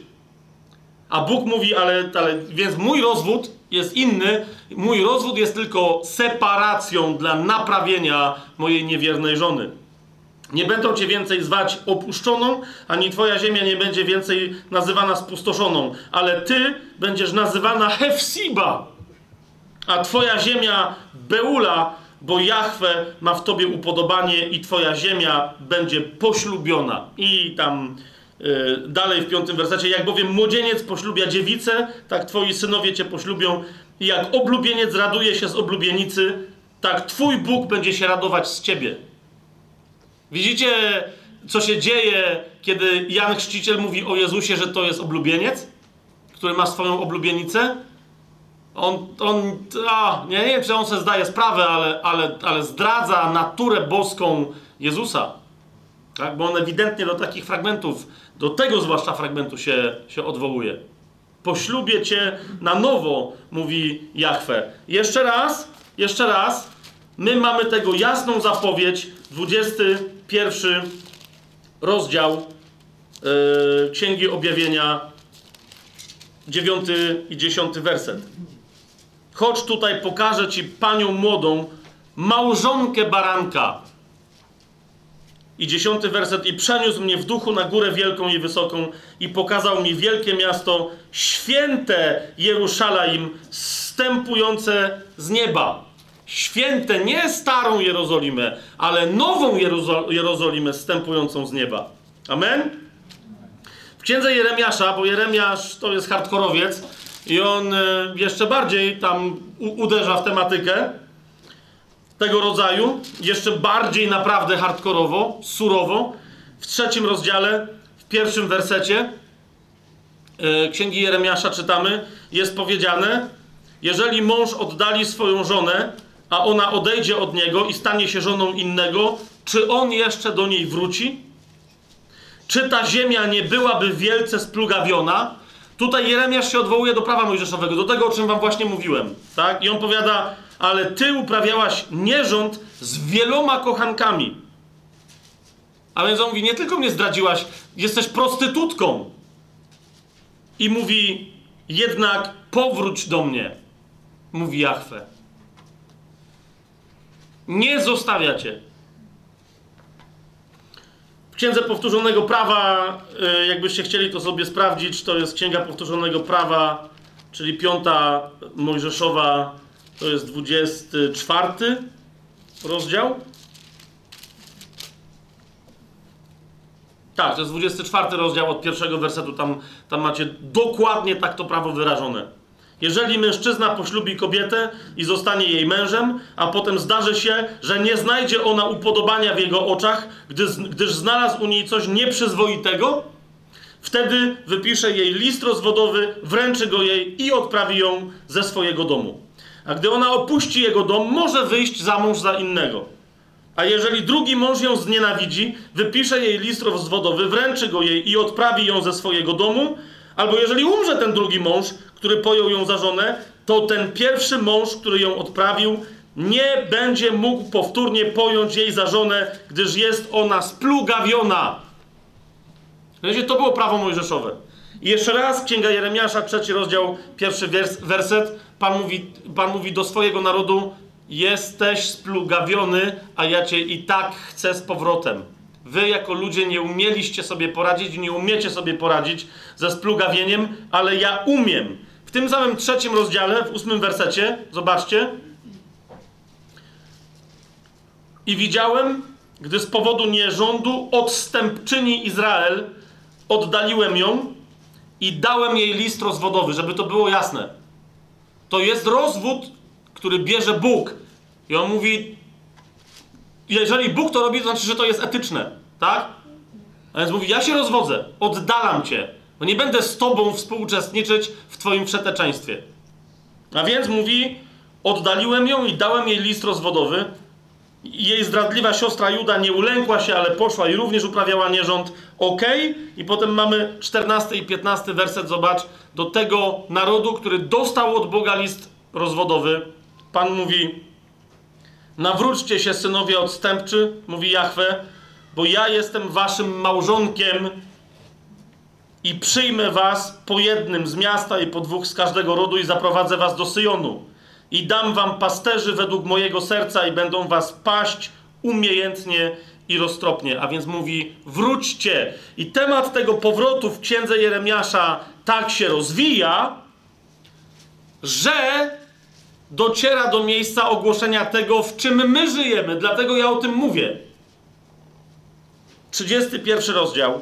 S1: A Bóg mówi, ale, ale więc mój rozwód jest inny. Mój rozwód jest tylko separacją dla naprawienia mojej niewiernej żony. Nie będą cię więcej zwać opuszczoną, ani twoja ziemia nie będzie więcej nazywana spustoszoną, ale ty będziesz nazywana Hefsiba. a twoja ziemia Beula, bo Jahwe ma w tobie upodobanie i twoja ziemia będzie poślubiona. I tam y, dalej w piątym wersecie, jak bowiem młodzieniec poślubia dziewicę, tak twoi synowie cię poślubią i jak oblubieniec raduje się z oblubienicy, tak twój Bóg będzie się radować z ciebie. Widzicie, co się dzieje, kiedy Jan Chrzciciel mówi o Jezusie, że to jest oblubieniec, który ma swoją oblubienicę? On, on a, nie, wiem, czy on sobie zdaje sprawę, ale, ale, ale zdradza naturę boską Jezusa. Tak? Bo on ewidentnie do takich fragmentów, do tego zwłaszcza fragmentu się, się odwołuje. Poślubię cię na nowo, mówi Jahwe. Jeszcze raz, jeszcze raz, my mamy tego jasną zapowiedź, 21 rozdział yy, Księgi Objawienia, 9 i 10 werset. Chodź tutaj, pokażę ci panią młodą, małżonkę baranka. I dziesiąty werset. I przeniósł mnie w duchu na górę wielką i wysoką i pokazał mi wielkie miasto, święte Jeruszalaim, stępujące z nieba. Święte, nie starą Jerozolimę, ale nową Jerozo Jerozolimę stępującą z nieba. Amen? W księdze Jeremiasza, bo Jeremiasz to jest hardkorowiec, i on e, jeszcze bardziej tam uderza w tematykę tego rodzaju, jeszcze bardziej naprawdę hardkorowo, surowo. W trzecim rozdziale, w pierwszym wersecie e, Księgi Jeremiasza czytamy, jest powiedziane, jeżeli mąż oddali swoją żonę, a ona odejdzie od niego i stanie się żoną innego, czy on jeszcze do niej wróci? Czy ta ziemia nie byłaby wielce splugawiona? Tutaj Jeremiasz się odwołuje do prawa mojżeszowego, do tego, o czym wam właśnie mówiłem. Tak? I on powiada, ale ty uprawiałaś nierząd z wieloma kochankami. A więc on mówi, nie tylko mnie zdradziłaś, jesteś prostytutką. I mówi, jednak powróć do mnie, mówi Jahwe. Nie zostawiacie. Księdze Powtórzonego Prawa, y, jakbyście chcieli to sobie sprawdzić, to jest Księga Powtórzonego Prawa, czyli piąta Mojżeszowa, to jest 24 rozdział. Tak, to jest 24 rozdział od pierwszego wersetu, tam, tam macie dokładnie tak to prawo wyrażone. Jeżeli mężczyzna poślubi kobietę i zostanie jej mężem, a potem zdarzy się, że nie znajdzie ona upodobania w jego oczach, gdyż, gdyż znalazł u niej coś nieprzyzwoitego, wtedy wypisze jej list rozwodowy, wręczy go jej i odprawi ją ze swojego domu. A gdy ona opuści jego dom, może wyjść za mąż za innego. A jeżeli drugi mąż ją znienawidzi, wypisze jej list rozwodowy, wręczy go jej i odprawi ją ze swojego domu, albo jeżeli umrze ten drugi mąż, który pojął ją za żonę, to ten pierwszy mąż, który ją odprawił, nie będzie mógł powtórnie pojąć jej za żonę, gdyż jest ona splugawiona. Wiecie, to było prawo mojżeszowe. I jeszcze raz, Księga Jeremiasza, trzeci rozdział, pierwszy wers, werset. Pan mówi, Pan mówi do swojego narodu: Jesteś splugawiony, a ja cię i tak chcę z powrotem. Wy, jako ludzie, nie umieliście sobie poradzić, nie umiecie sobie poradzić ze splugawieniem, ale ja umiem. W tym samym trzecim rozdziale, w ósmym wersecie, zobaczcie. I widziałem, gdy z powodu nierządu odstępczyni Izrael oddaliłem ją i dałem jej list rozwodowy, żeby to było jasne. To jest rozwód, który bierze Bóg. I on mówi: Jeżeli Bóg to robi, to znaczy, że to jest etyczne, tak? A więc mówi: Ja się rozwodzę, oddalam cię. Bo nie będę z tobą współuczestniczyć w twoim przeteczeństwie. A więc mówi, oddaliłem ją i dałem jej list rozwodowy. Jej zdradliwa siostra Juda nie ulękła się, ale poszła i również uprawiała nierząd. Ok. I potem mamy 14 i 15 werset, zobacz, do tego narodu, który dostał od Boga list rozwodowy. Pan mówi, nawróćcie się synowie odstępczy, mówi Jahwe, bo ja jestem waszym małżonkiem i przyjmę was po jednym z miasta i po dwóch z każdego rodu i zaprowadzę was do Syjonu. I dam wam pasterzy według mojego serca i będą was paść umiejętnie i roztropnie. A więc mówi, wróćcie. I temat tego powrotu w księdze Jeremiasza tak się rozwija, że dociera do miejsca ogłoszenia tego, w czym my żyjemy. Dlatego ja o tym mówię. 31 rozdział.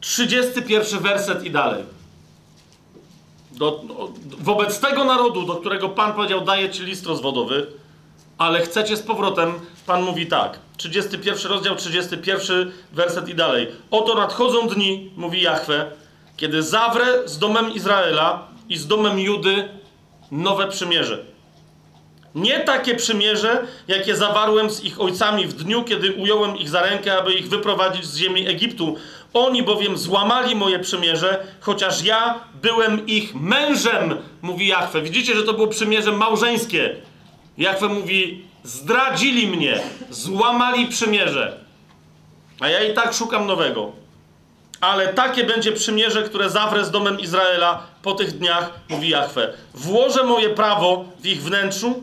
S1: Trzydziesty pierwszy werset i dalej. Do, do, wobec tego narodu, do którego Pan powiedział, daję ci list rozwodowy, ale chcecie z powrotem, Pan mówi tak. 31 rozdział, 31 werset i dalej. Oto nadchodzą dni, mówi Jahwe, kiedy zawrę z domem Izraela i z domem Judy nowe przymierze. Nie takie przymierze, jakie zawarłem z ich ojcami w dniu, kiedy ująłem ich za rękę, aby ich wyprowadzić z ziemi Egiptu. Oni bowiem złamali moje przymierze, chociaż ja byłem ich mężem, mówi Jachwę. Widzicie, że to było przymierze małżeńskie. Jachwę mówi, zdradzili mnie, złamali przymierze. A ja i tak szukam nowego. Ale takie będzie przymierze, które zawrę z domem Izraela po tych dniach, mówi Jachwę. Włożę moje prawo w ich wnętrzu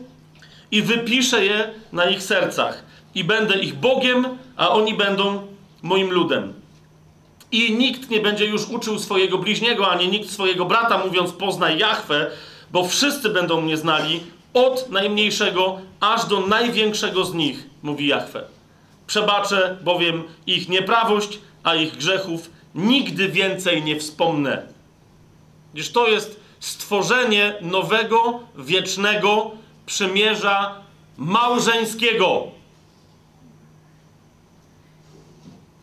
S1: i wypiszę je na ich sercach. I będę ich Bogiem, a oni będą moim ludem. I nikt nie będzie już uczył swojego bliźniego, ani nikt swojego brata, mówiąc poznaj Jachwę, bo wszyscy będą mnie znali, od najmniejszego aż do największego z nich, mówi Jachwę. Przebaczę bowiem ich nieprawość, a ich grzechów nigdy więcej nie wspomnę. Gdyż to jest stworzenie nowego, wiecznego przymierza małżeńskiego.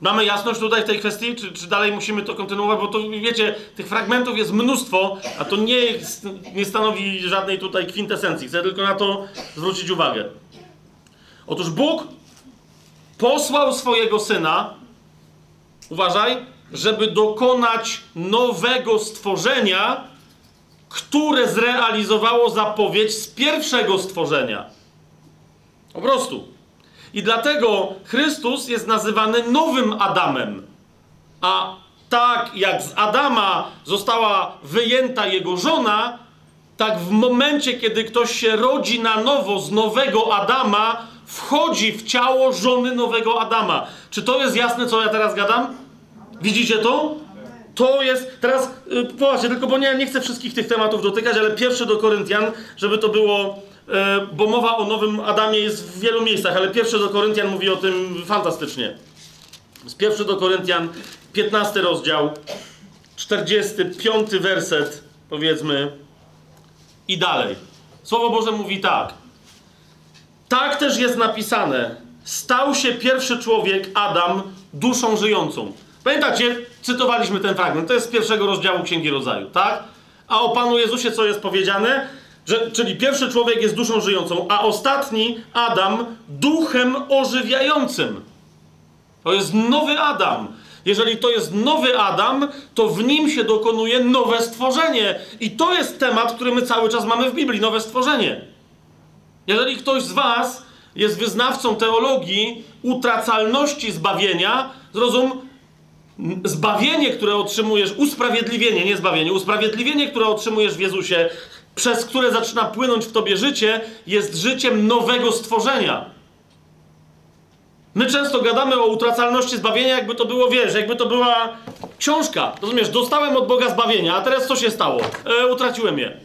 S1: Mamy jasność tutaj w tej kwestii, czy, czy, dalej musimy to kontynuować? Bo to wiecie, tych fragmentów jest mnóstwo, a to nie, nie stanowi żadnej tutaj kwintesencji. Chcę tylko na to zwrócić uwagę. Otóż Bóg posłał swojego syna, uważaj, żeby dokonać nowego stworzenia, które zrealizowało zapowiedź z pierwszego stworzenia. Po prostu. I dlatego Chrystus jest nazywany nowym Adamem. A tak jak z Adama została wyjęta jego żona, tak w momencie, kiedy ktoś się rodzi na nowo z nowego Adama, wchodzi w ciało żony nowego Adama. Czy to jest jasne, co ja teraz gadam? Widzicie to? To jest, teraz, yy, popatrzcie, tylko bo nie, nie chcę wszystkich tych tematów dotykać, ale pierwszy do Koryntian, żeby to było E, bo mowa o nowym Adamie jest w wielu miejscach, ale pierwszy do Koryntian mówi o tym fantastycznie. Z pierwszy do Koryntian, 15 rozdział, 45 werset, powiedzmy, i dalej. Słowo Boże mówi tak. Tak też jest napisane. Stał się pierwszy człowiek, Adam, duszą żyjącą. Pamiętacie, cytowaliśmy ten fragment. To jest z pierwszego rozdziału Księgi Rodzaju, tak? A o Panu Jezusie co jest powiedziane? Że, czyli pierwszy człowiek jest duszą żyjącą, a ostatni, Adam, duchem ożywiającym. To jest nowy Adam. Jeżeli to jest nowy Adam, to w nim się dokonuje nowe stworzenie. I to jest temat, który my cały czas mamy w Biblii nowe stworzenie. Jeżeli ktoś z Was jest wyznawcą teologii utracalności zbawienia, zrozum, zbawienie, które otrzymujesz, usprawiedliwienie, nie zbawienie, usprawiedliwienie, które otrzymujesz w Jezusie, przez które zaczyna płynąć w tobie życie, jest życiem nowego stworzenia. My często gadamy o utracalności zbawienia, jakby to było, wiesz, jakby to była książka. Rozumiesz, dostałem od Boga zbawienia, a teraz co się stało? E, utraciłem je.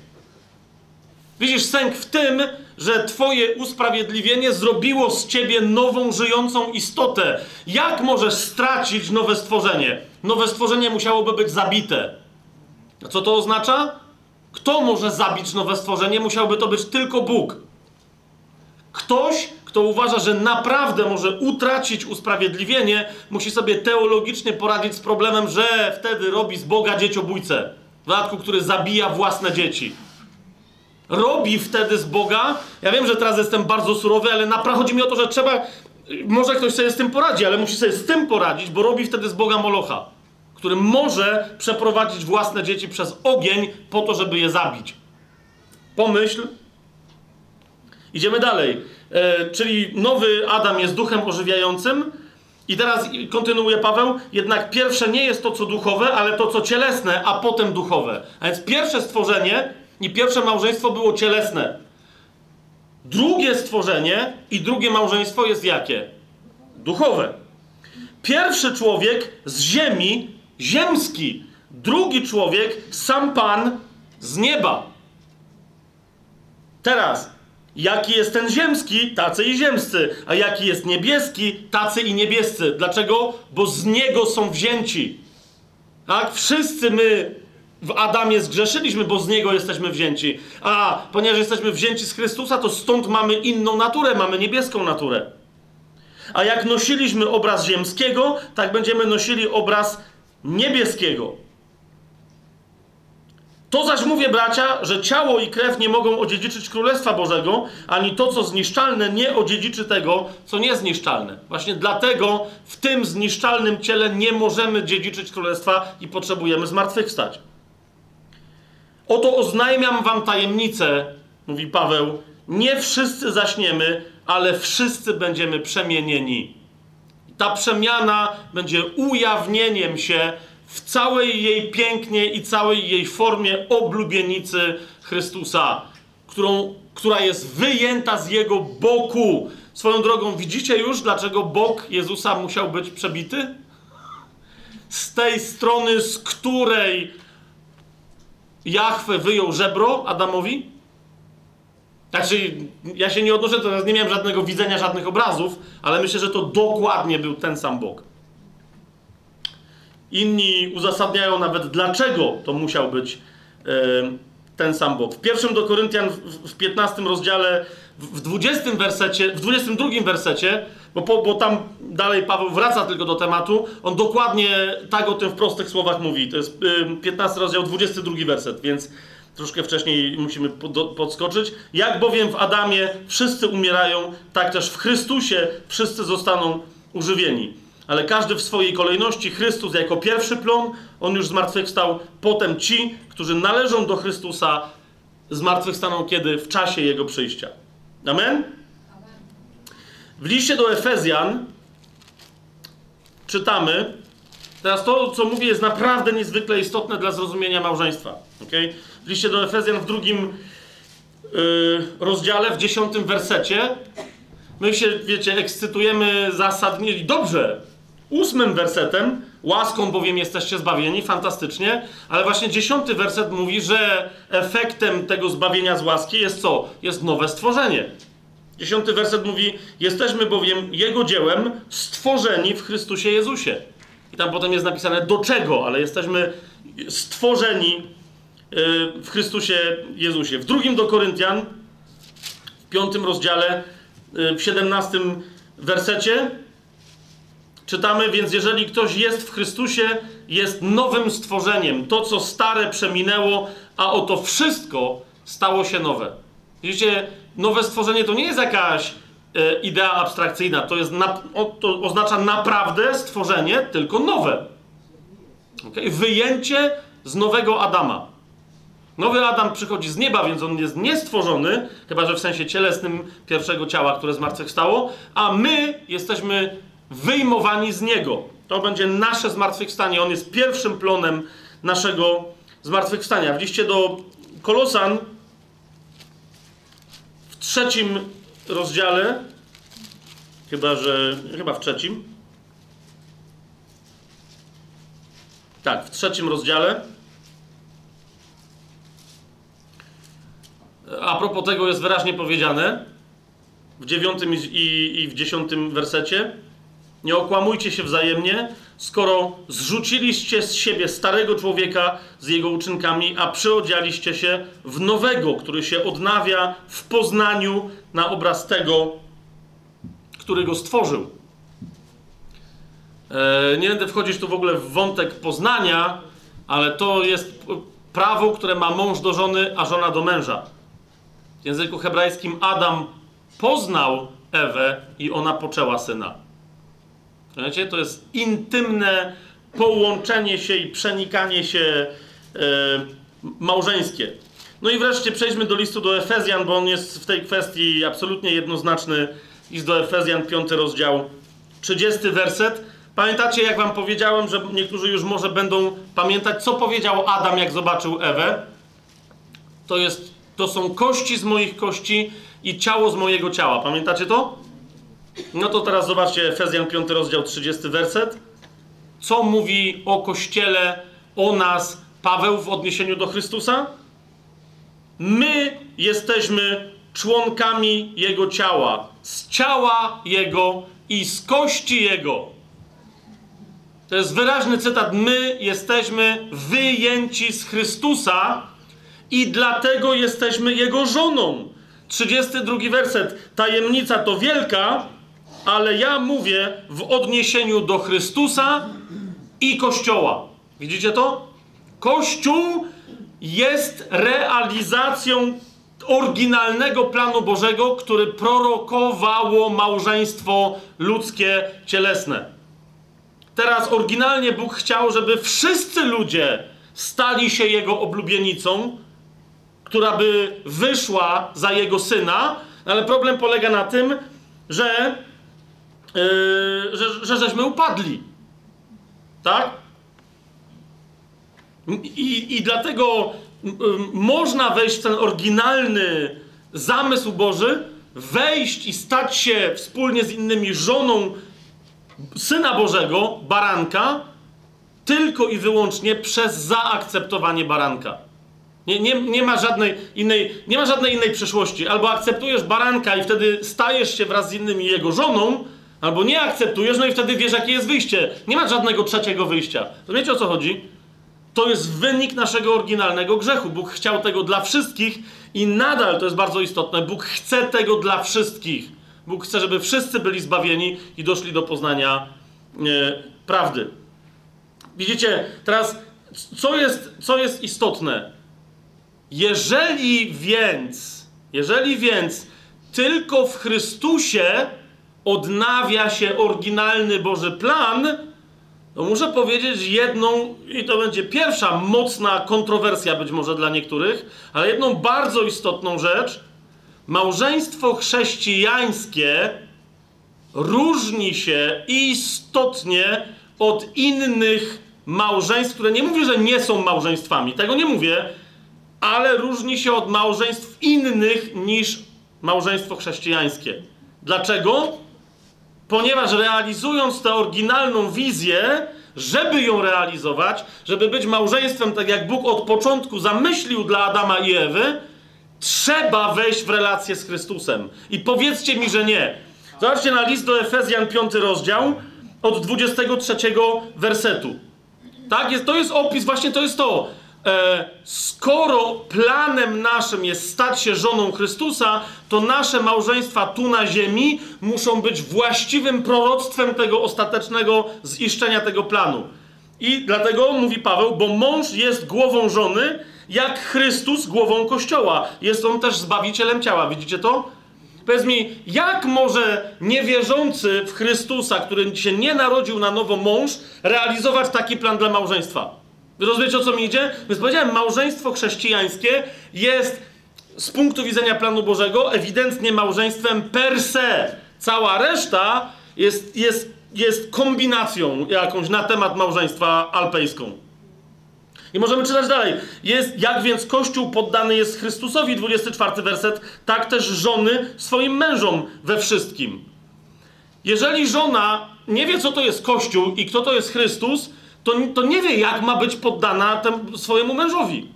S1: Widzisz sęk w tym, że Twoje usprawiedliwienie zrobiło z Ciebie nową, żyjącą istotę. Jak możesz stracić nowe stworzenie? Nowe stworzenie musiałoby być zabite. A co to oznacza? Kto może zabić nowe stworzenie? Musiałby to być tylko Bóg. Ktoś, kto uważa, że naprawdę może utracić usprawiedliwienie, musi sobie teologicznie poradzić z problemem, że wtedy robi z Boga dzieciobójcę. W dodatku, który zabija własne dzieci. Robi wtedy z Boga. Ja wiem, że teraz jestem bardzo surowy, ale naprawdę chodzi mi o to, że trzeba. Może ktoś sobie z tym poradzi, ale musi sobie z tym poradzić, bo robi wtedy z Boga Molocha który może przeprowadzić własne dzieci przez ogień po to, żeby je zabić. Pomyśl. Idziemy dalej. E, czyli nowy Adam jest duchem ożywiającym. I teraz kontynuuje Paweł. Jednak pierwsze nie jest to, co duchowe, ale to, co cielesne, a potem duchowe. A więc pierwsze stworzenie i pierwsze małżeństwo było cielesne. Drugie stworzenie i drugie małżeństwo jest jakie? Duchowe. Pierwszy człowiek z ziemi ziemski, drugi człowiek, sam Pan z nieba. Teraz, jaki jest ten ziemski, tacy i ziemscy, a jaki jest niebieski, tacy i niebiescy. Dlaczego? Bo z niego są wzięci. Tak? Wszyscy my w Adamie zgrzeszyliśmy, bo z niego jesteśmy wzięci. A ponieważ jesteśmy wzięci z Chrystusa, to stąd mamy inną naturę, mamy niebieską naturę. A jak nosiliśmy obraz ziemskiego, tak będziemy nosili obraz niebieskiego. To zaś mówię, bracia, że ciało i krew nie mogą odziedziczyć Królestwa Bożego, ani to, co zniszczalne, nie odziedziczy tego, co niezniszczalne. Właśnie dlatego w tym zniszczalnym ciele nie możemy dziedziczyć Królestwa i potrzebujemy zmartwychwstać. Oto oznajmiam wam tajemnicę, mówi Paweł, nie wszyscy zaśniemy, ale wszyscy będziemy przemienieni. Ta przemiana będzie ujawnieniem się w całej jej pięknie i całej jej formie oblubienicy Chrystusa, którą, która jest wyjęta z jego boku. Swoją drogą, widzicie już, dlaczego bok Jezusa musiał być przebity? Z tej strony, z której Jachwę wyjął żebro Adamowi? Znaczy, ja się nie odnoszę, teraz nie miałem żadnego widzenia, żadnych obrazów, ale myślę, że to dokładnie był ten sam Bóg. Inni uzasadniają nawet, dlaczego to musiał być e, ten sam Bóg. W pierwszym do Koryntian, w, w 15 rozdziale, w 20 wersecie, w 22 wersecie, bo, po, bo tam dalej Paweł wraca tylko do tematu, on dokładnie tak o tym w prostych słowach mówi. To jest y, 15 rozdział, 22 werset, więc troszkę wcześniej musimy pod, podskoczyć. Jak bowiem w Adamie wszyscy umierają, tak też w Chrystusie wszyscy zostaną używieni. Ale każdy w swojej kolejności, Chrystus jako pierwszy plon, on już zmartwychwstał, potem ci, którzy należą do Chrystusa, zmartwychwstaną kiedy? W czasie Jego przyjścia. Amen? W liście do Efezjan czytamy, teraz to, co mówię, jest naprawdę niezwykle istotne dla zrozumienia małżeństwa. Okay? W liście do Efezjan w drugim yy, rozdziale, w dziesiątym wersecie, my się, wiecie, ekscytujemy zasadnie dobrze. Ósmym wersetem, łaską bowiem jesteście zbawieni, fantastycznie, ale właśnie dziesiąty werset mówi, że efektem tego zbawienia z łaski jest co? Jest nowe stworzenie. Dziesiąty werset mówi: Jesteśmy bowiem Jego dziełem stworzeni w Chrystusie Jezusie. I tam potem jest napisane do czego, ale jesteśmy stworzeni y, w Chrystusie Jezusie. W drugim do Koryntian, w piątym rozdziale, y, w siedemnastym wersecie czytamy, więc jeżeli ktoś jest w Chrystusie, jest nowym stworzeniem. To, co stare przeminęło, a oto wszystko stało się nowe. Widzicie, nowe stworzenie to nie jest jakaś e, idea abstrakcyjna, to, jest na, o, to oznacza naprawdę stworzenie, tylko nowe. Okay? Wyjęcie z nowego Adama. Nowy Adam przychodzi z nieba, więc on jest niestworzony, chyba że w sensie cielesnym pierwszego ciała, które zmartwychwstało, a my jesteśmy wyjmowani z niego. To będzie nasze zmartwychwstanie. On jest pierwszym plonem naszego zmartwychwstania. W liście do Kolosan trzecim rozdziale, chyba że, chyba w trzecim, tak, w trzecim rozdziale, a propos tego jest wyraźnie powiedziane, w dziewiątym i, i w dziesiątym wersecie, nie okłamujcie się wzajemnie, skoro zrzuciliście z siebie starego człowieka z jego uczynkami, a przyodzialiście się w nowego, który się odnawia w poznaniu na obraz tego, który go stworzył. E, nie będę wchodzić tu w ogóle w wątek poznania, ale to jest prawo, które ma mąż do żony, a żona do męża. W języku hebrajskim Adam poznał Ewę i ona poczęła syna. Wiecie, to jest intymne połączenie się i przenikanie się e, małżeńskie. No i wreszcie przejdźmy do listu do Efezjan, bo on jest w tej kwestii absolutnie jednoznaczny. List do Efezjan, 5 rozdział, 30 werset. Pamiętacie, jak wam powiedziałem, że niektórzy już może będą pamiętać, co powiedział Adam, jak zobaczył Ewę? To, jest, to są kości z moich kości i ciało z mojego ciała. Pamiętacie to? No to teraz zobaczcie Efezjan 5 rozdział 30 werset. Co mówi o Kościele o nas Paweł w odniesieniu do Chrystusa? My jesteśmy członkami Jego ciała, z ciała Jego i z kości Jego. To jest wyraźny cytat. My jesteśmy wyjęci z Chrystusa i dlatego jesteśmy Jego żoną. 32 werset. Tajemnica to wielka, ale ja mówię w odniesieniu do Chrystusa i Kościoła. Widzicie to? Kościół jest realizacją oryginalnego planu Bożego, który prorokowało małżeństwo ludzkie, cielesne. Teraz oryginalnie Bóg chciał, żeby wszyscy ludzie stali się Jego oblubienicą, która by wyszła za Jego Syna, ale problem polega na tym, że, yy, że, że żeśmy upadli. Tak? I, I dlatego można wejść w ten oryginalny zamysł Boży, wejść i stać się wspólnie z innymi żoną Syna Bożego, baranka, tylko i wyłącznie przez zaakceptowanie baranka. Nie, nie, nie, ma żadnej innej, nie ma żadnej innej przeszłości. Albo akceptujesz baranka i wtedy stajesz się wraz z innymi jego żoną, albo nie akceptujesz, no i wtedy wiesz, jakie jest wyjście. Nie ma żadnego trzeciego wyjścia. Rozumiecie o co chodzi? To jest wynik naszego oryginalnego grzechu. Bóg chciał tego dla wszystkich i nadal to jest bardzo istotne. Bóg chce tego dla wszystkich. Bóg chce, żeby wszyscy byli zbawieni i doszli do poznania e, prawdy. Widzicie, teraz co jest, co jest istotne? Jeżeli więc, jeżeli więc tylko w Chrystusie odnawia się oryginalny Boży plan, to muszę powiedzieć jedną, i to będzie pierwsza mocna kontrowersja być może dla niektórych, ale jedną bardzo istotną rzecz. Małżeństwo chrześcijańskie różni się istotnie od innych małżeństw, które nie mówię, że nie są małżeństwami, tego nie mówię, ale różni się od małżeństw innych niż małżeństwo chrześcijańskie. Dlaczego? Ponieważ realizując tę oryginalną wizję, żeby ją realizować, żeby być małżeństwem, tak jak Bóg od początku zamyślił dla Adama i Ewy, trzeba wejść w relację z Chrystusem. I powiedzcie mi, że nie. Zobaczcie na list do Efezjan, 5 rozdział, od 23 wersetu. Tak, jest, to jest opis, właśnie to jest to. E, skoro planem naszym jest stać się żoną Chrystusa, to nasze małżeństwa tu na ziemi muszą być właściwym proroctwem tego ostatecznego ziszczenia tego planu. I dlatego mówi Paweł, bo mąż jest głową żony, jak Chrystus głową Kościoła. Jest on też zbawicielem ciała. Widzicie to? Powiedz mi, jak może niewierzący w Chrystusa, który się nie narodził na nowo mąż, realizować taki plan dla małżeństwa? Rozumiecie, o co mi idzie? Więc powiedziałem, małżeństwo chrześcijańskie jest z punktu widzenia planu Bożego ewidentnie małżeństwem per se. Cała reszta jest, jest, jest kombinacją jakąś na temat małżeństwa alpejską. I możemy czytać dalej. Jest, jak więc Kościół poddany jest Chrystusowi, 24 werset, tak też żony swoim mężom we wszystkim. Jeżeli żona nie wie, co to jest Kościół i kto to jest Chrystus, to, to nie wie, jak ma być poddana tem, swojemu mężowi.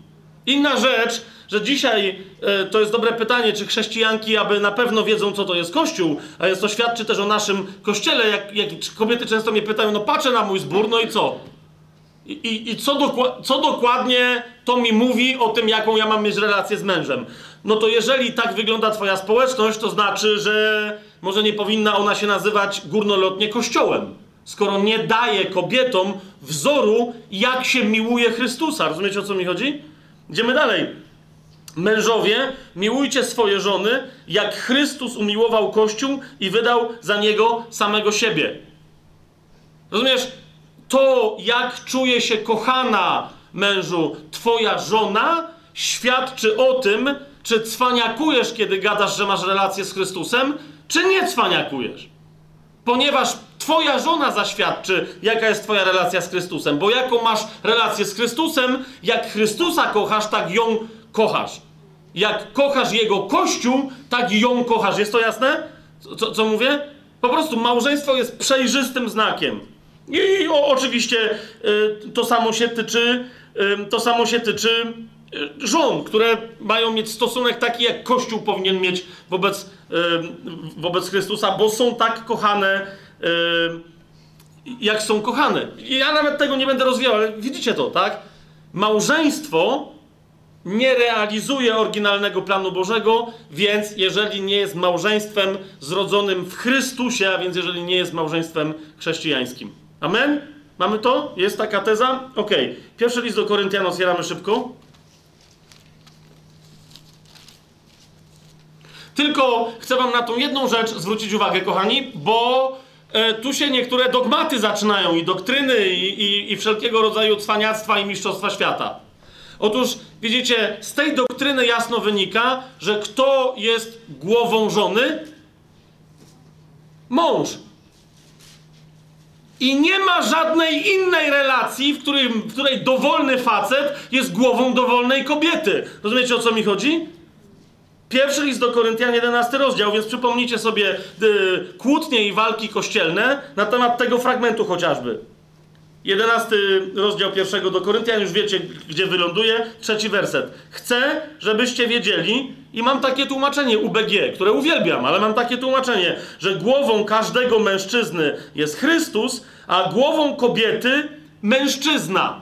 S1: Inna rzecz, że dzisiaj e, to jest dobre pytanie, czy chrześcijanki aby na pewno wiedzą, co to jest Kościół, a jest to świadczy też o naszym kościele. Jak, jak kobiety często mnie pytają, no patrzę na mój zbór, no i co? I, i, i co, co dokładnie to mi mówi o tym, jaką ja mam mieć relację z mężem? No to jeżeli tak wygląda twoja społeczność, to znaczy, że może nie powinna ona się nazywać górnolotnie kościołem skoro nie daje kobietom wzoru, jak się miłuje Chrystusa. Rozumiecie o co mi chodzi? Idziemy dalej. Mężowie, miłujcie swoje żony, jak Chrystus umiłował Kościół i wydał za niego samego siebie. Rozumiesz? To, jak czuje się kochana mężu twoja żona, świadczy o tym, czy cwaniakujesz, kiedy gadasz, że masz relację z Chrystusem, czy nie cwaniakujesz. Ponieważ Twoja żona zaświadczy, jaka jest Twoja relacja z Chrystusem. Bo jaką masz relację z Chrystusem, jak Chrystusa kochasz, tak ją kochasz. Jak kochasz Jego Kościół, tak ją kochasz. Jest to jasne? Co, co mówię? Po prostu małżeństwo jest przejrzystym znakiem. I o, oczywiście y, to samo się tyczy, y, to samo się tyczy żon, które mają mieć stosunek taki, jak Kościół powinien mieć wobec, y, wobec Chrystusa, bo są tak kochane, y, jak są kochane. Ja nawet tego nie będę rozwijał, ale widzicie to, tak? Małżeństwo nie realizuje oryginalnego planu Bożego, więc jeżeli nie jest małżeństwem zrodzonym w Chrystusie, a więc jeżeli nie jest małżeństwem chrześcijańskim. Amen? Mamy to? Jest taka teza? Ok. Pierwszy list do Koryntian otwieramy szybko. Tylko chcę wam na tą jedną rzecz zwrócić uwagę, kochani, bo e, tu się niektóre dogmaty zaczynają i doktryny i, i, i wszelkiego rodzaju cwaniactwa i mistrzostwa świata. Otóż, widzicie, z tej doktryny jasno wynika, że kto jest głową żony? Mąż. I nie ma żadnej innej relacji, w, którym, w której dowolny facet jest głową dowolnej kobiety. Rozumiecie o co mi chodzi? Pierwszy list do Koryntian, 11 rozdział, więc przypomnijcie sobie y, kłótnie i walki kościelne na temat tego fragmentu chociażby. 11 rozdział pierwszego do Koryntian, już wiecie, gdzie wyląduje. Trzeci werset. Chcę, żebyście wiedzieli, i mam takie tłumaczenie UBG, które uwielbiam, ale mam takie tłumaczenie, że głową każdego mężczyzny jest Chrystus, a głową kobiety mężczyzna.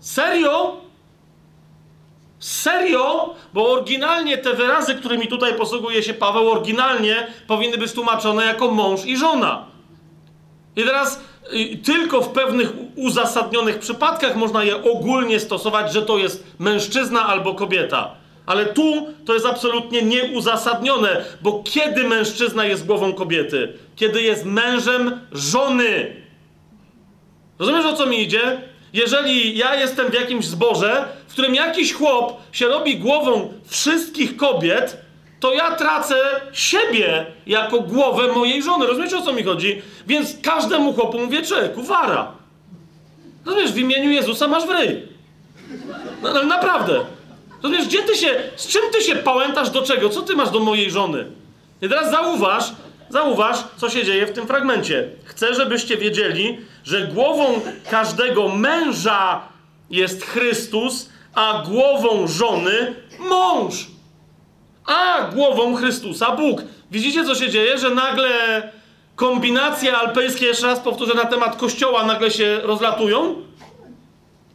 S1: Serio? Serio? Bo oryginalnie te wyrazy, którymi tutaj posługuje się Paweł, oryginalnie powinny być tłumaczone jako mąż i żona. I teraz y, tylko w pewnych uzasadnionych przypadkach można je ogólnie stosować, że to jest mężczyzna albo kobieta. Ale tu to jest absolutnie nieuzasadnione, bo kiedy mężczyzna jest głową kobiety? Kiedy jest mężem żony. Rozumiesz o co mi idzie? Jeżeli ja jestem w jakimś zborze, w którym jakiś chłop się robi głową wszystkich kobiet, to ja tracę siebie jako głowę mojej żony. Rozumiecie o co mi chodzi? Więc każdemu chłopu mówię, człowieku, wara. Rozumiesz, w imieniu Jezusa masz w ryj. No, no, naprawdę. Rozumiesz, gdzie ty się, z czym ty się pałętasz do czego? Co ty masz do mojej żony? I teraz zauważ, zauważ, co się dzieje w tym fragmencie. Chcę, żebyście wiedzieli, że głową każdego męża jest Chrystus, a głową żony mąż a głową Chrystusa Bóg. Widzicie, co się dzieje? Że nagle kombinacje alpejskie, jeszcze raz powtórzę, na temat kościoła nagle się rozlatują?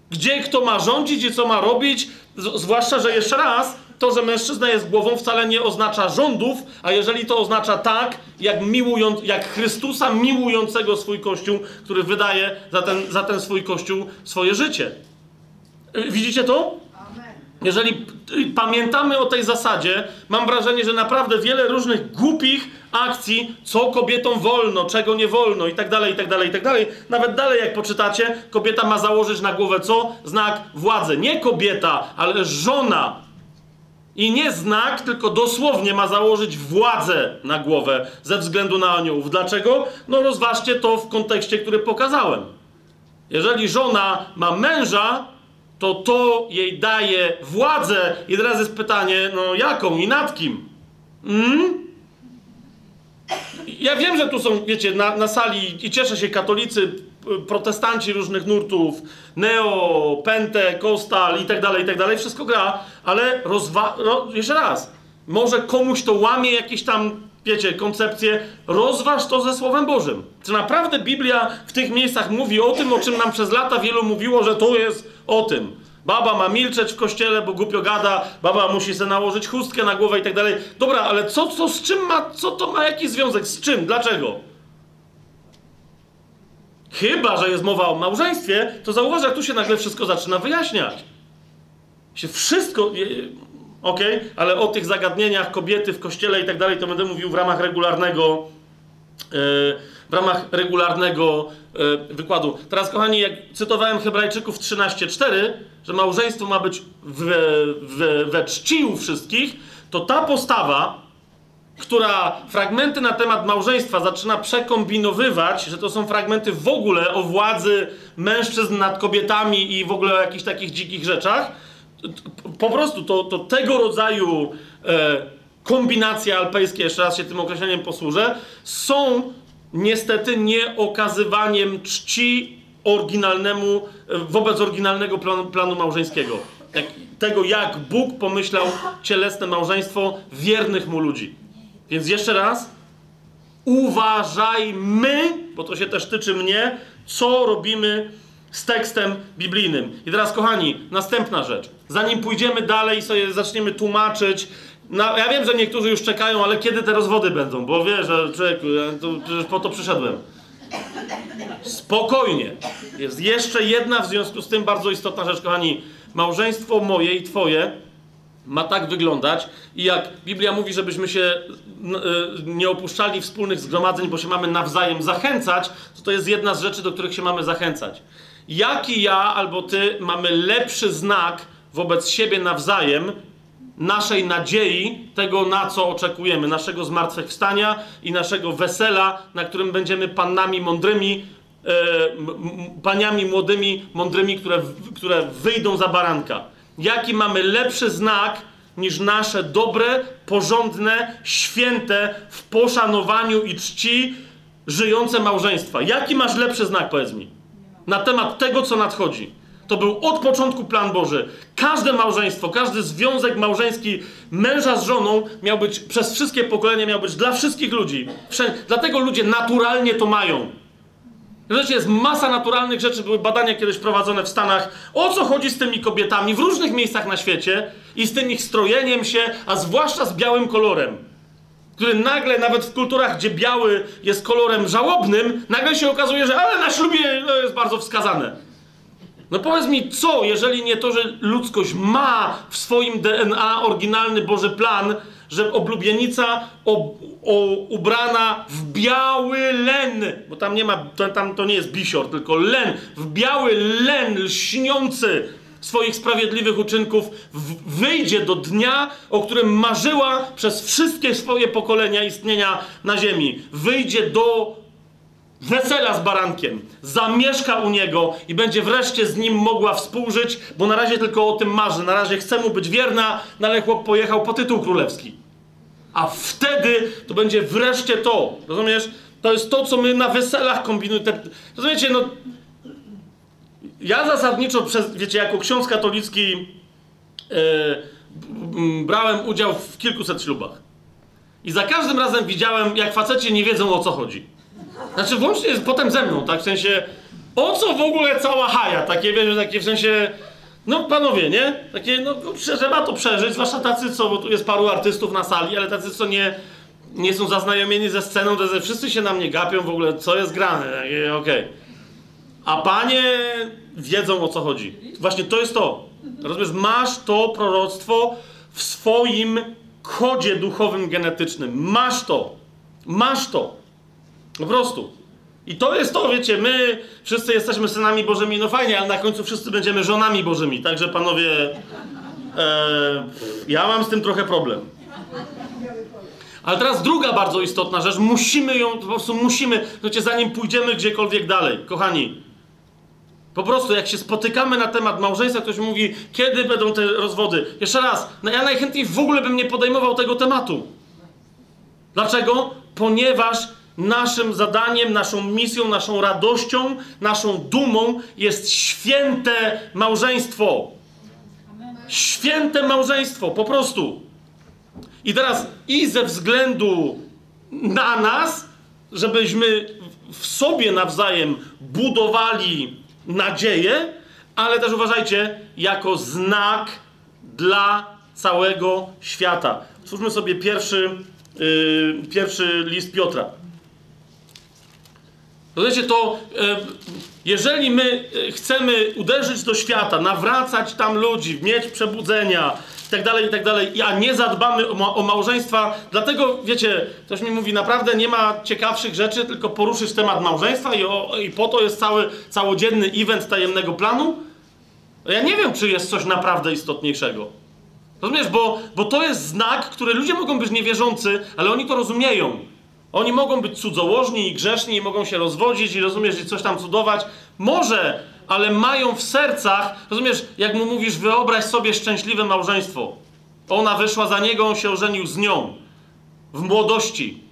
S1: Gdzie kto ma rządzić i co ma robić? Z zwłaszcza, że jeszcze raz, to, że mężczyzna jest głową, wcale nie oznacza rządów, a jeżeli to oznacza tak, jak, miłując, jak Chrystusa miłującego swój Kościół, który wydaje za ten, za ten swój Kościół swoje życie. Widzicie to? jeżeli pamiętamy o tej zasadzie, mam wrażenie, że naprawdę wiele różnych głupich akcji, co kobietom wolno, czego nie wolno i tak dalej, i tak dalej, i tak dalej. Nawet dalej, jak poczytacie, kobieta ma założyć na głowę co? Znak władzy. Nie kobieta, ale żona. I nie znak, tylko dosłownie ma założyć władzę na głowę ze względu na aniołów. Dlaczego? No rozważcie to w kontekście, który pokazałem. Jeżeli żona ma męża, to to jej daje władzę. I teraz jest pytanie, no jaką i nad kim? Mm? Ja wiem, że tu są, wiecie, na, na sali i cieszę się katolicy, protestanci różnych nurtów, neo, pente, kostal i tak dalej, i tak dalej, wszystko gra, ale rozwa... Ro... jeszcze raz, może komuś to łamie jakieś tam, wiecie, koncepcje, rozważ to ze Słowem Bożym. Czy naprawdę Biblia w tych miejscach mówi o tym, o czym nam przez lata wielu mówiło, że to jest o tym. Baba ma milczeć w kościele, bo głupio gada, baba musi sobie nałożyć chustkę na głowę i tak dalej. Dobra, ale co, co z czym ma, co to ma jakiś związek? Z czym? Dlaczego? Chyba, że jest mowa o małżeństwie, to zauważ, jak tu się nagle wszystko zaczyna wyjaśniać. Się wszystko... ok, ale o tych zagadnieniach kobiety w kościele i tak dalej, to będę mówił w ramach regularnego... Yy, w ramach regularnego e, wykładu. Teraz, kochani, jak cytowałem Hebrajczyków 13:4, że małżeństwo ma być we, we, we czci u wszystkich, to ta postawa, która fragmenty na temat małżeństwa zaczyna przekombinowywać, że to są fragmenty w ogóle o władzy mężczyzn nad kobietami i w ogóle o jakichś takich dzikich rzeczach, po prostu to, to tego rodzaju e, kombinacje alpejskie, jeszcze raz się tym określeniem posłużę, są niestety nie okazywaniem czci oryginalnemu, wobec oryginalnego planu, planu małżeńskiego. Tego, jak Bóg pomyślał cielesne małżeństwo wiernych mu ludzi. Więc jeszcze raz, uważajmy, bo to się też tyczy mnie, co robimy z tekstem biblijnym. I teraz, kochani, następna rzecz. Zanim pójdziemy dalej i sobie zaczniemy tłumaczyć, no, ja wiem, że niektórzy już czekają, ale kiedy te rozwody będą? Bo wiesz, że człowieku, ja to, po to przyszedłem. Spokojnie. Jest jeszcze jedna w związku z tym bardzo istotna rzecz, kochani. Małżeństwo moje i twoje ma tak wyglądać i jak Biblia mówi, żebyśmy się y, nie opuszczali wspólnych zgromadzeń, bo się mamy nawzajem zachęcać, to to jest jedna z rzeczy, do których się mamy zachęcać. Jaki ja albo ty mamy lepszy znak wobec siebie nawzajem, naszej nadziei, tego na co oczekujemy, naszego zmartwychwstania i naszego wesela, na którym będziemy pannami mądrymi, e, paniami młodymi, mądrymi, które, które wyjdą za baranka. Jaki mamy lepszy znak niż nasze dobre, porządne, święte, w poszanowaniu i czci żyjące małżeństwa? Jaki masz lepszy znak, powiedz mi, na temat tego, co nadchodzi? To był od początku plan Boży. Każde małżeństwo, każdy związek małżeński męża z żoną miał być przez wszystkie pokolenia, miał być dla wszystkich ludzi. Wszędzie. Dlatego ludzie naturalnie to mają. Wiecie, jest masa naturalnych rzeczy, były badania kiedyś prowadzone w Stanach. O co chodzi z tymi kobietami w różnych miejscach na świecie i z tym ich strojeniem się, a zwłaszcza z białym kolorem, który nagle, nawet w kulturach, gdzie biały jest kolorem żałobnym, nagle się okazuje, że ale na ślubie jest bardzo wskazane. No powiedz mi, co, jeżeli nie to, że ludzkość ma w swoim DNA oryginalny Boży plan, że oblubienica ob, o, ubrana w biały len, bo tam nie ma, to, tam to nie jest bisior, tylko len, w biały len lśniący swoich sprawiedliwych uczynków w, wyjdzie do dnia, o którym marzyła przez wszystkie swoje pokolenia istnienia na ziemi. Wyjdzie do wesela z barankiem, zamieszka u niego i będzie wreszcie z nim mogła współżyć, bo na razie tylko o tym marzy, na razie chce mu być wierna, no ale chłop pojechał po tytuł królewski. A wtedy to będzie wreszcie to, rozumiesz? To jest to, co my na weselach kombinujemy. Rozumiecie, no... Ja zasadniczo, przez, wiecie, jako ksiądz katolicki yy, brałem udział w kilkuset ślubach. I za każdym razem widziałem, jak faceci nie wiedzą, o co chodzi. Znaczy, włącznie potem ze mną, tak? W sensie, o co w ogóle cała haja? Takie, wiesz, takie w sensie, no panowie, nie? Takie, no trzeba to przeżyć, zwłaszcza tacy, co, bo tu jest paru artystów na sali, ale tacy, co nie, nie są zaznajomieni ze sceną, to wszyscy się na mnie gapią w ogóle, co jest grane, okej. Okay. A panie wiedzą, o co chodzi. Właśnie to jest to. Rozumiesz, masz to proroctwo w swoim kodzie duchowym, genetycznym. Masz to. Masz to. Po prostu. I to jest to, wiecie, my wszyscy jesteśmy synami Bożymi, no fajnie, ale na końcu wszyscy będziemy żonami Bożymi. Także panowie, e, ja mam z tym trochę problem. Ale teraz druga bardzo istotna rzecz, musimy ją, po prostu musimy, wiecie, zanim pójdziemy gdziekolwiek dalej, kochani, po prostu jak się spotykamy na temat małżeństwa, ktoś mówi, kiedy będą te rozwody. Jeszcze raz, no ja najchętniej w ogóle bym nie podejmował tego tematu. Dlaczego? Ponieważ Naszym zadaniem, naszą misją, naszą radością, naszą dumą jest święte małżeństwo. Święte małżeństwo, po prostu. I teraz i ze względu na nas, żebyśmy w sobie nawzajem budowali nadzieję, ale też uważajcie, jako znak dla całego świata. Spójrzmy sobie pierwszy, yy, pierwszy list Piotra. Rozumiecie, to e, jeżeli my e, chcemy uderzyć do świata, nawracać tam ludzi, mieć przebudzenia i tak dalej, i tak a nie zadbamy o, o małżeństwa, dlatego, wiecie, ktoś mi mówi, naprawdę nie ma ciekawszych rzeczy, tylko poruszyć temat małżeństwa i, o, i po to jest cały, całodzienny event tajemnego planu? Ja nie wiem, czy jest coś naprawdę istotniejszego. Rozumiesz, bo, bo to jest znak, który ludzie mogą być niewierzący, ale oni to rozumieją. Oni mogą być cudzołożni i grzeszni i mogą się rozwodzić i rozumiesz, i coś tam cudować. Może, ale mają w sercach, rozumiesz, jak mu mówisz, wyobraź sobie szczęśliwe małżeństwo. Ona wyszła za niego, on się ożenił z nią. W młodości.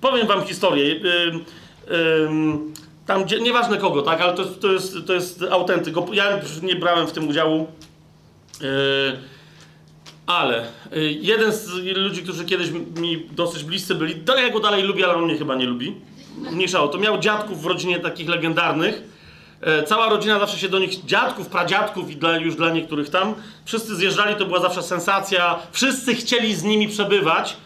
S1: Powiem wam historię. Y, tam, gdzie, nieważne kogo, tak, ale to, to, jest, to jest autentyk. Ja nie brałem w tym udziału. Y, ale jeden z ludzi, którzy kiedyś mi dosyć bliscy byli, ja go dalej lubię, ale on mnie chyba nie lubi. Mniejsza o to. Miał dziadków w rodzinie takich legendarnych. Cała rodzina zawsze się do nich, dziadków, pradziadków i dla, już dla niektórych tam, wszyscy zjeżdżali, to była zawsze sensacja. Wszyscy chcieli z nimi przebywać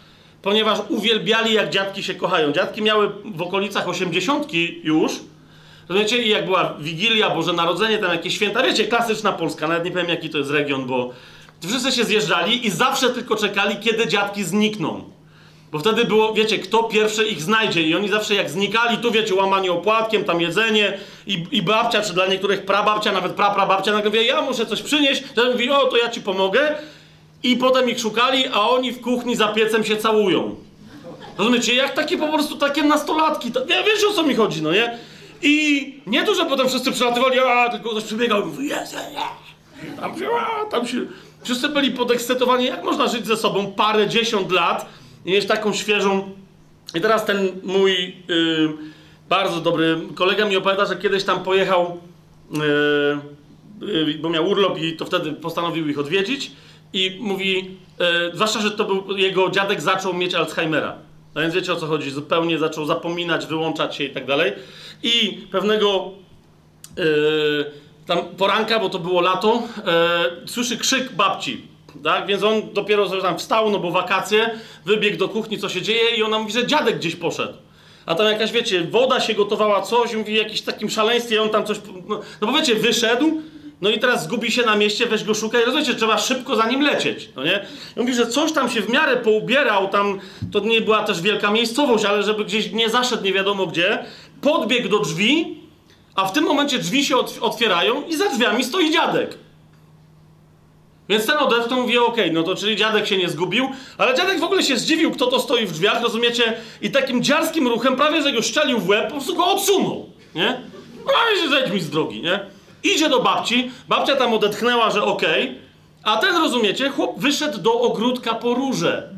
S1: ponieważ uwielbiali, jak dziadki się kochają. Dziadki miały w okolicach osiemdziesiątki już, rozumiecie, i jak była Wigilia, Boże Narodzenie, tam jakieś święta, wiecie, klasyczna Polska, nawet nie powiem, jaki to jest region, bo wszyscy się zjeżdżali i zawsze tylko czekali, kiedy dziadki znikną. Bo wtedy było, wiecie, kto pierwszy ich znajdzie i oni zawsze jak znikali, tu wiecie, łamanie opłatkiem, tam jedzenie i, i babcia, czy dla niektórych prababcia, nawet praprababcia, nagle wie, ja muszę coś przynieść, to mówi, o, to ja ci pomogę i potem ich szukali, a oni w kuchni za piecem się całują. Rozumiecie? Jak takie po prostu takie nastolatki. To, ja, wiesz o co mi chodzi, no nie? I nie to, że potem wszyscy przylatywali, a tylko ktoś przybiegał i mówi, jest, tam się, a, tam się... Wszyscy byli podekscytowani, jak można żyć ze sobą parę dziesiąt lat i mieć taką świeżą... I teraz ten mój yy, bardzo dobry kolega mi opowiada, że kiedyś tam pojechał, yy, yy, bo miał urlop i to wtedy postanowił ich odwiedzić i mówi, zwłaszcza, że to był, jego dziadek zaczął mieć Alzheimera. No więc wiecie o co chodzi, zupełnie zaczął zapominać, wyłączać się i tak dalej. I pewnego tam poranka, bo to było lato, e, słyszy krzyk babci. Tak? Więc on dopiero tam wstał, no bo wakacje, wybiegł do kuchni, co się dzieje i ona mówi, że dziadek gdzieś poszedł. A tam jakaś, wiecie, woda się gotowała, coś, mówi, jakimś takim szaleństwie, on tam coś, no, no bo wiecie, wyszedł, no i teraz zgubi się na mieście, weź go szukaj. Rozumiecie, trzeba szybko za nim lecieć, no nie? I mówi, że coś tam się w miarę poubierał, tam to nie była też wielka miejscowość, ale żeby gdzieś nie zaszedł nie wiadomo gdzie, podbiegł do drzwi, a w tym momencie drzwi się otwierają i za drzwiami stoi dziadek. Więc ten odetchnął mówi, okej, okay, no to czyli dziadek się nie zgubił, ale dziadek w ogóle się zdziwił, kto to stoi w drzwiach, rozumiecie? I takim dziarskim ruchem prawie, że go szczelił w łeb, po prostu go odsunął, nie? No i zejdź mi z drogi, nie? Idzie do babci, babcia tam odetchnęła, że okej, okay, a ten, rozumiecie, chłop wyszedł do ogródka po róże.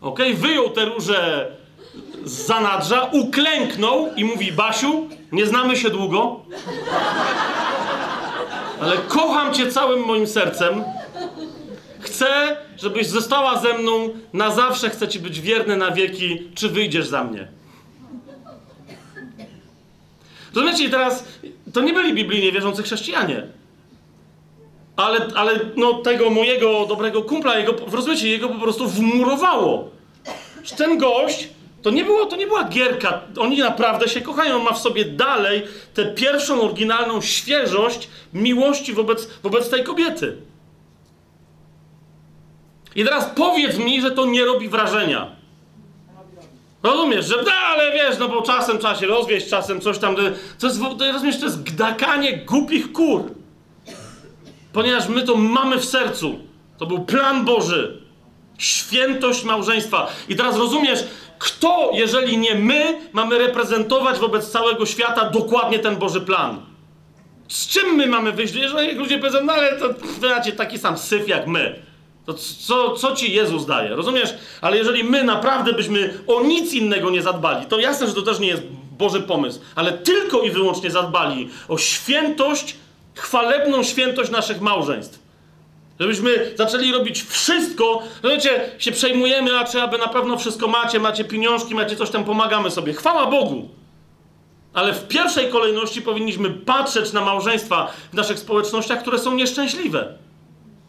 S1: Okej, okay? wyjął te róże z zanadrza, uklęknął i mówi, Basiu, nie znamy się długo, ale kocham cię całym moim sercem. Chcę, żebyś została ze mną na zawsze, chcę ci być wierny na wieki, czy wyjdziesz za mnie. Rozumiecie, i teraz to nie byli biblijnie wierzący chrześcijanie. Ale, ale no, tego mojego dobrego kumpla, jego, rozumiecie, jego po prostu wmurowało. Ten gość, to nie, było, to nie była gierka, oni naprawdę się kochają, ma w sobie dalej tę pierwszą, oryginalną świeżość miłości wobec, wobec tej kobiety. I teraz powiedz mi, że to nie robi wrażenia. Rozumiesz, że no, ale wiesz, no bo czasem trzeba się rozwieść, czasem coś tam. To jest, to, rozumiesz, to jest gdakanie głupich kur. Ponieważ my to mamy w sercu. To był plan Boży. Świętość małżeństwa. I teraz rozumiesz, kto, jeżeli nie my, mamy reprezentować wobec całego świata dokładnie ten Boży plan? Z czym my mamy wyjść? Jeżeli ludzie powiedzą, no ale to macie taki sam syf jak my. To co, co ci Jezus daje? Rozumiesz? Ale jeżeli my naprawdę byśmy o nic innego nie zadbali, to jasne, że to też nie jest Boży pomysł, ale tylko i wyłącznie zadbali o świętość, chwalebną świętość naszych małżeństw. Żebyśmy zaczęli robić wszystko, rozumiecie, się przejmujemy, a czy aby na pewno wszystko macie, macie pieniążki, macie coś tam, pomagamy sobie. Chwała Bogu! Ale w pierwszej kolejności powinniśmy patrzeć na małżeństwa w naszych społecznościach, które są nieszczęśliwe.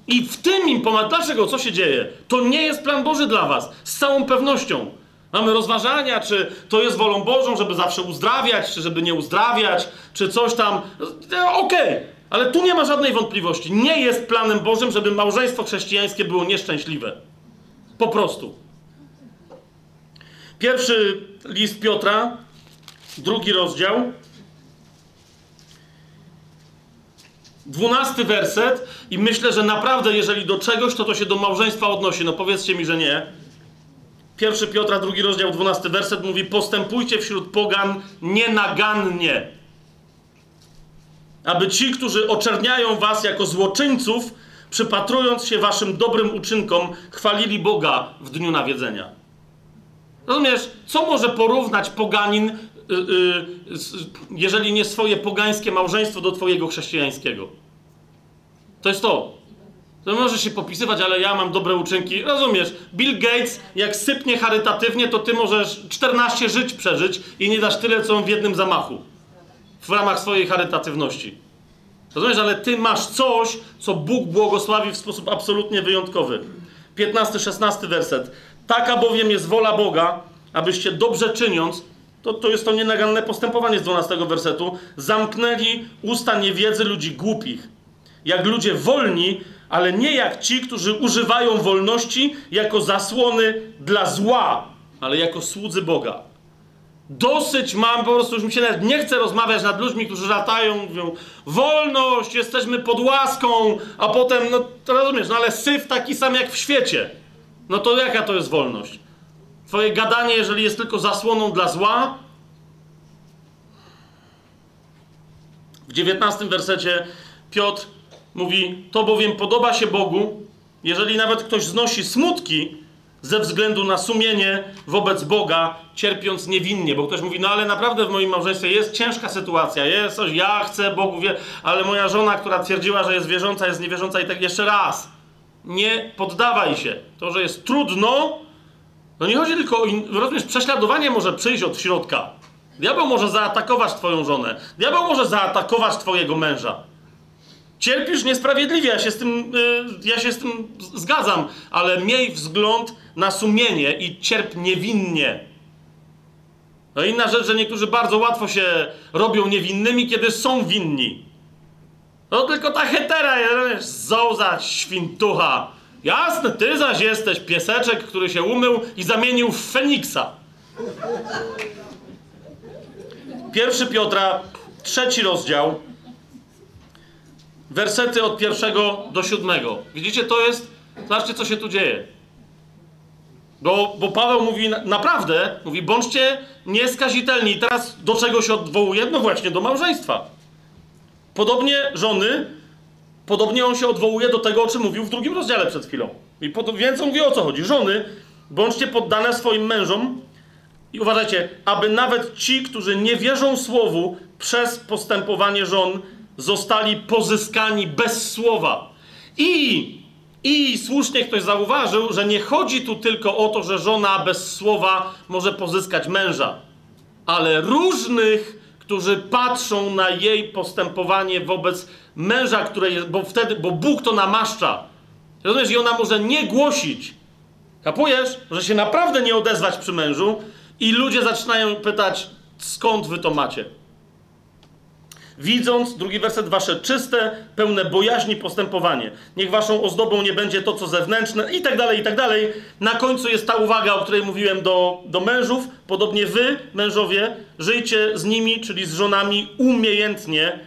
S1: I w tym im pomaga. Dlaczego? Co się dzieje? To nie jest plan Boży dla was. Z całą pewnością. Mamy rozważania, czy to jest wolą Bożą, żeby zawsze uzdrawiać, czy żeby nie uzdrawiać, czy coś tam. E, okej, okay. Ale tu nie ma żadnej wątpliwości. Nie jest planem Bożym, żeby małżeństwo chrześcijańskie było nieszczęśliwe. Po prostu. Pierwszy list Piotra, drugi rozdział, Dwunasty werset i myślę, że naprawdę jeżeli do czegoś, to to się do małżeństwa odnosi. No powiedzcie mi, że nie. Pierwszy Piotra, drugi rozdział, dwunasty werset mówi postępujcie wśród pogan nienagannie. Aby ci, którzy oczerniają was jako złoczyńców, przypatrując się waszym dobrym uczynkom, chwalili Boga w dniu nawiedzenia. Rozumiesz, co może porównać poganin, yy, yy, jeżeli nie swoje pogańskie małżeństwo do twojego chrześcijańskiego? To jest to. To możesz się popisywać, ale ja mam dobre uczynki. Rozumiesz, Bill Gates, jak sypnie charytatywnie, to ty możesz 14 żyć przeżyć i nie dasz tyle, co on w jednym zamachu. W ramach swojej charytatywności. Rozumiesz, ale ty masz coś, co Bóg błogosławi w sposób absolutnie wyjątkowy. 15-16 werset. Taka bowiem jest wola Boga, abyście dobrze czyniąc, to, to jest to nienaganne postępowanie z 12 wersetu, zamknęli usta niewiedzy ludzi głupich. Jak ludzie wolni, ale nie jak ci, którzy używają wolności jako zasłony dla zła, ale jako słudzy Boga. Dosyć mam, po prostu już mi się nawet nie chce rozmawiać nad ludźmi, którzy latają, mówią wolność, jesteśmy pod łaską, a potem, no to rozumiesz, no ale syf taki sam jak w świecie. No to jaka to jest wolność? Twoje gadanie, jeżeli jest tylko zasłoną dla zła? W dziewiętnastym wersecie Piotr mówi, to bowiem podoba się Bogu, jeżeli nawet ktoś znosi smutki ze względu na sumienie wobec Boga, cierpiąc niewinnie, bo ktoś mówi, no ale naprawdę w moim małżeństwie jest ciężka sytuacja, jest coś, ja chcę, Bogu wie, ale moja żona, która twierdziła, że jest wierząca, jest niewierząca i tak jeszcze raz. Nie poddawaj się. To, że jest trudno, no nie chodzi tylko o, rozumiesz, prześladowanie może przyjść od środka. Diabeł może zaatakować twoją żonę. Diabeł może zaatakować twojego męża. Cierpisz niesprawiedliwie, ja się z tym, yy, ja się z tym zgadzam, ale miej wzgląd na sumienie i cierp niewinnie. No inna rzecz, że niektórzy bardzo łatwo się robią niewinnymi, kiedy są winni. No tylko ta hetera, wiesz, zołza, świntucha. Jasne, ty zaś jesteś pieseczek, który się umył i zamienił w Feniksa. Pierwszy Piotra, trzeci rozdział, wersety od pierwszego do siódmego. Widzicie, to jest, zobaczcie co się tu dzieje. Bo, bo Paweł mówi naprawdę, mówi bądźcie nieskazitelni. I teraz do czego się odwołuje? No właśnie do małżeństwa. Podobnie żony, podobnie on się odwołuje do tego, o czym mówił w drugim rozdziale przed chwilą. I po, więc on mówi o co chodzi. Żony, bądźcie poddane swoim mężom i uważajcie, aby nawet ci, którzy nie wierzą słowu, przez postępowanie żon zostali pozyskani bez słowa. I, I słusznie ktoś zauważył, że nie chodzi tu tylko o to, że żona bez słowa może pozyskać męża, ale różnych, którzy patrzą na jej postępowanie wobec męża, które jest, bo wtedy, bo Bóg to namaszcza. Rozumiesz, i ona może nie głosić. Kapujesz? Że się naprawdę nie odezwać przy mężu i ludzie zaczynają pytać, skąd wy to macie? Widząc, drugi werset, wasze czyste, pełne bojaźni postępowanie. Niech waszą ozdobą nie będzie to, co zewnętrzne, i tak dalej, i tak dalej. Na końcu jest ta uwaga, o której mówiłem do, do mężów. Podobnie wy, mężowie, żyjcie z nimi, czyli z żonami, umiejętnie,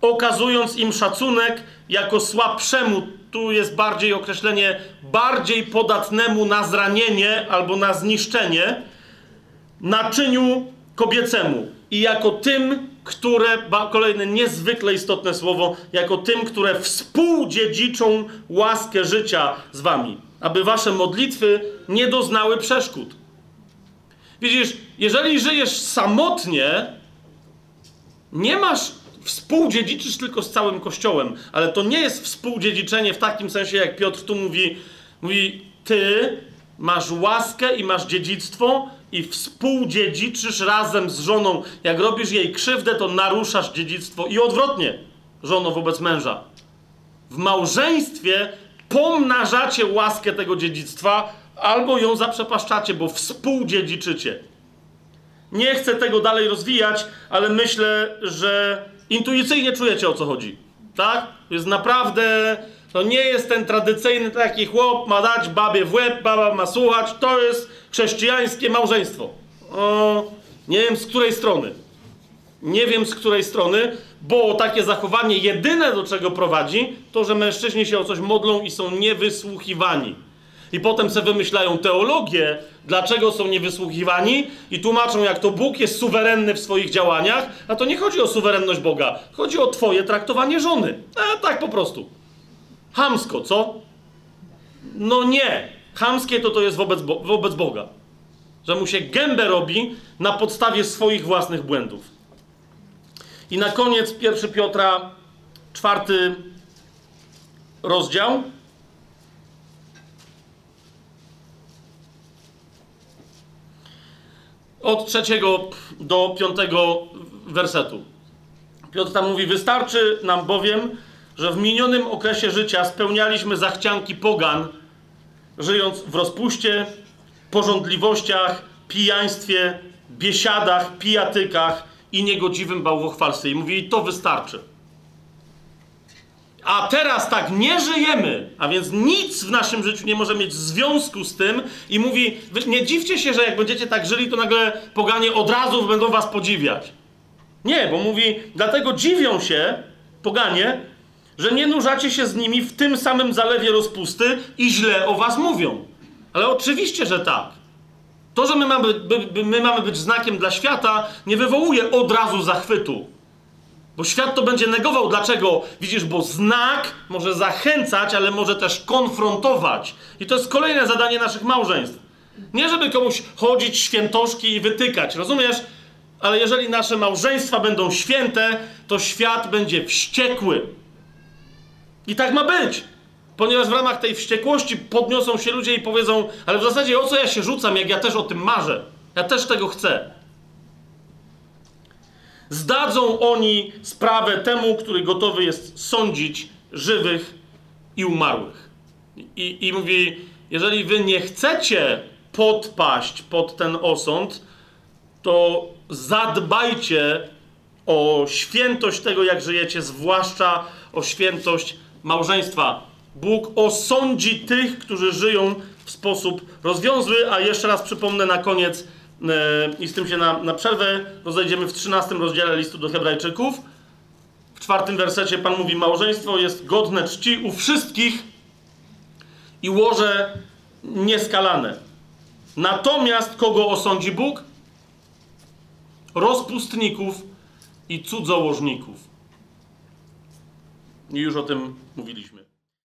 S1: okazując im szacunek jako słabszemu. Tu jest bardziej określenie bardziej podatnemu na zranienie albo na zniszczenie, naczyniu kobiecemu. I jako tym, które, kolejne niezwykle istotne słowo, jako tym, które współdziedziczą łaskę życia z wami, aby wasze modlitwy nie doznały przeszkód. Widzisz, jeżeli żyjesz samotnie, nie masz, współdziedziczysz tylko z całym Kościołem, ale to nie jest współdziedziczenie w takim sensie, jak Piotr tu mówi, mówi, ty masz łaskę i masz dziedzictwo, i współdziedziczysz razem z żoną. Jak robisz jej krzywdę, to naruszasz dziedzictwo i odwrotnie, żono wobec męża. W małżeństwie pomnażacie łaskę tego dziedzictwa albo ją zaprzepaszczacie, bo współdziedziczycie. Nie chcę tego dalej rozwijać, ale myślę, że intuicyjnie czujecie o co chodzi. Tak? Jest naprawdę to nie jest ten tradycyjny taki chłop ma dać babie w łeb, baba ma słuchać. To jest chrześcijańskie małżeństwo. O, nie wiem z której strony. Nie wiem z której strony, bo takie zachowanie jedyne do czego prowadzi, to że mężczyźni się o coś modlą i są niewysłuchiwani. I potem sobie wymyślają teologię, dlaczego są niewysłuchiwani i tłumaczą, jak to Bóg jest suwerenny w swoich działaniach, a to nie chodzi o suwerenność Boga, chodzi o twoje traktowanie żony. E, tak po prostu. Hamsko, co? No nie. Hamskie to to jest wobec, Bo wobec Boga. Że mu się gębę robi na podstawie swoich własnych błędów. I na koniec 1 Piotra, czwarty rozdział. Od trzeciego do piątego wersetu. Piotr tam mówi: Wystarczy nam bowiem, że w minionym okresie życia spełnialiśmy zachcianki pogan, żyjąc w rozpuście, porządliwościach, pijaństwie, biesiadach, pijatykach i niegodziwym bałwochwalstwie. I mówi: To wystarczy. A teraz tak nie żyjemy, a więc nic w naszym życiu nie może mieć związku z tym. I mówi: Nie dziwcie się, że jak będziecie tak żyli, to nagle poganie od razu będą was podziwiać. Nie, bo mówi: Dlatego dziwią się poganie, że nie nurzacie się z nimi w tym samym zalewie rozpusty i źle o was mówią. Ale oczywiście, że tak. To, że my mamy, by, my mamy być znakiem dla świata, nie wywołuje od razu zachwytu. Bo świat to będzie negował. Dlaczego? Widzisz, bo znak może zachęcać, ale może też konfrontować. I to jest kolejne zadanie naszych małżeństw. Nie, żeby komuś chodzić świętoszki i wytykać, rozumiesz? Ale jeżeli nasze małżeństwa będą święte, to świat będzie wściekły. I tak ma być. Ponieważ w ramach tej wściekłości podniosą się ludzie i powiedzą, ale w zasadzie o co ja się rzucam, jak ja też o tym marzę? Ja też tego chcę. Zdadzą oni sprawę temu, który gotowy jest sądzić żywych i umarłych. I, I mówi, jeżeli wy nie chcecie podpaść pod ten osąd, to zadbajcie o świętość tego, jak żyjecie, zwłaszcza o świętość małżeństwa. Bóg osądzi tych, którzy żyją w sposób rozwiązły, a jeszcze raz przypomnę na koniec, i z tym się na, na przerwę rozejdziemy w 13 rozdziale listu do Hebrajczyków. W czwartym wersecie Pan mówi: Małżeństwo jest godne czci u wszystkich i łoże nieskalane. Natomiast kogo osądzi Bóg? Rozpustników i cudzołożników. I już o tym mówiliśmy.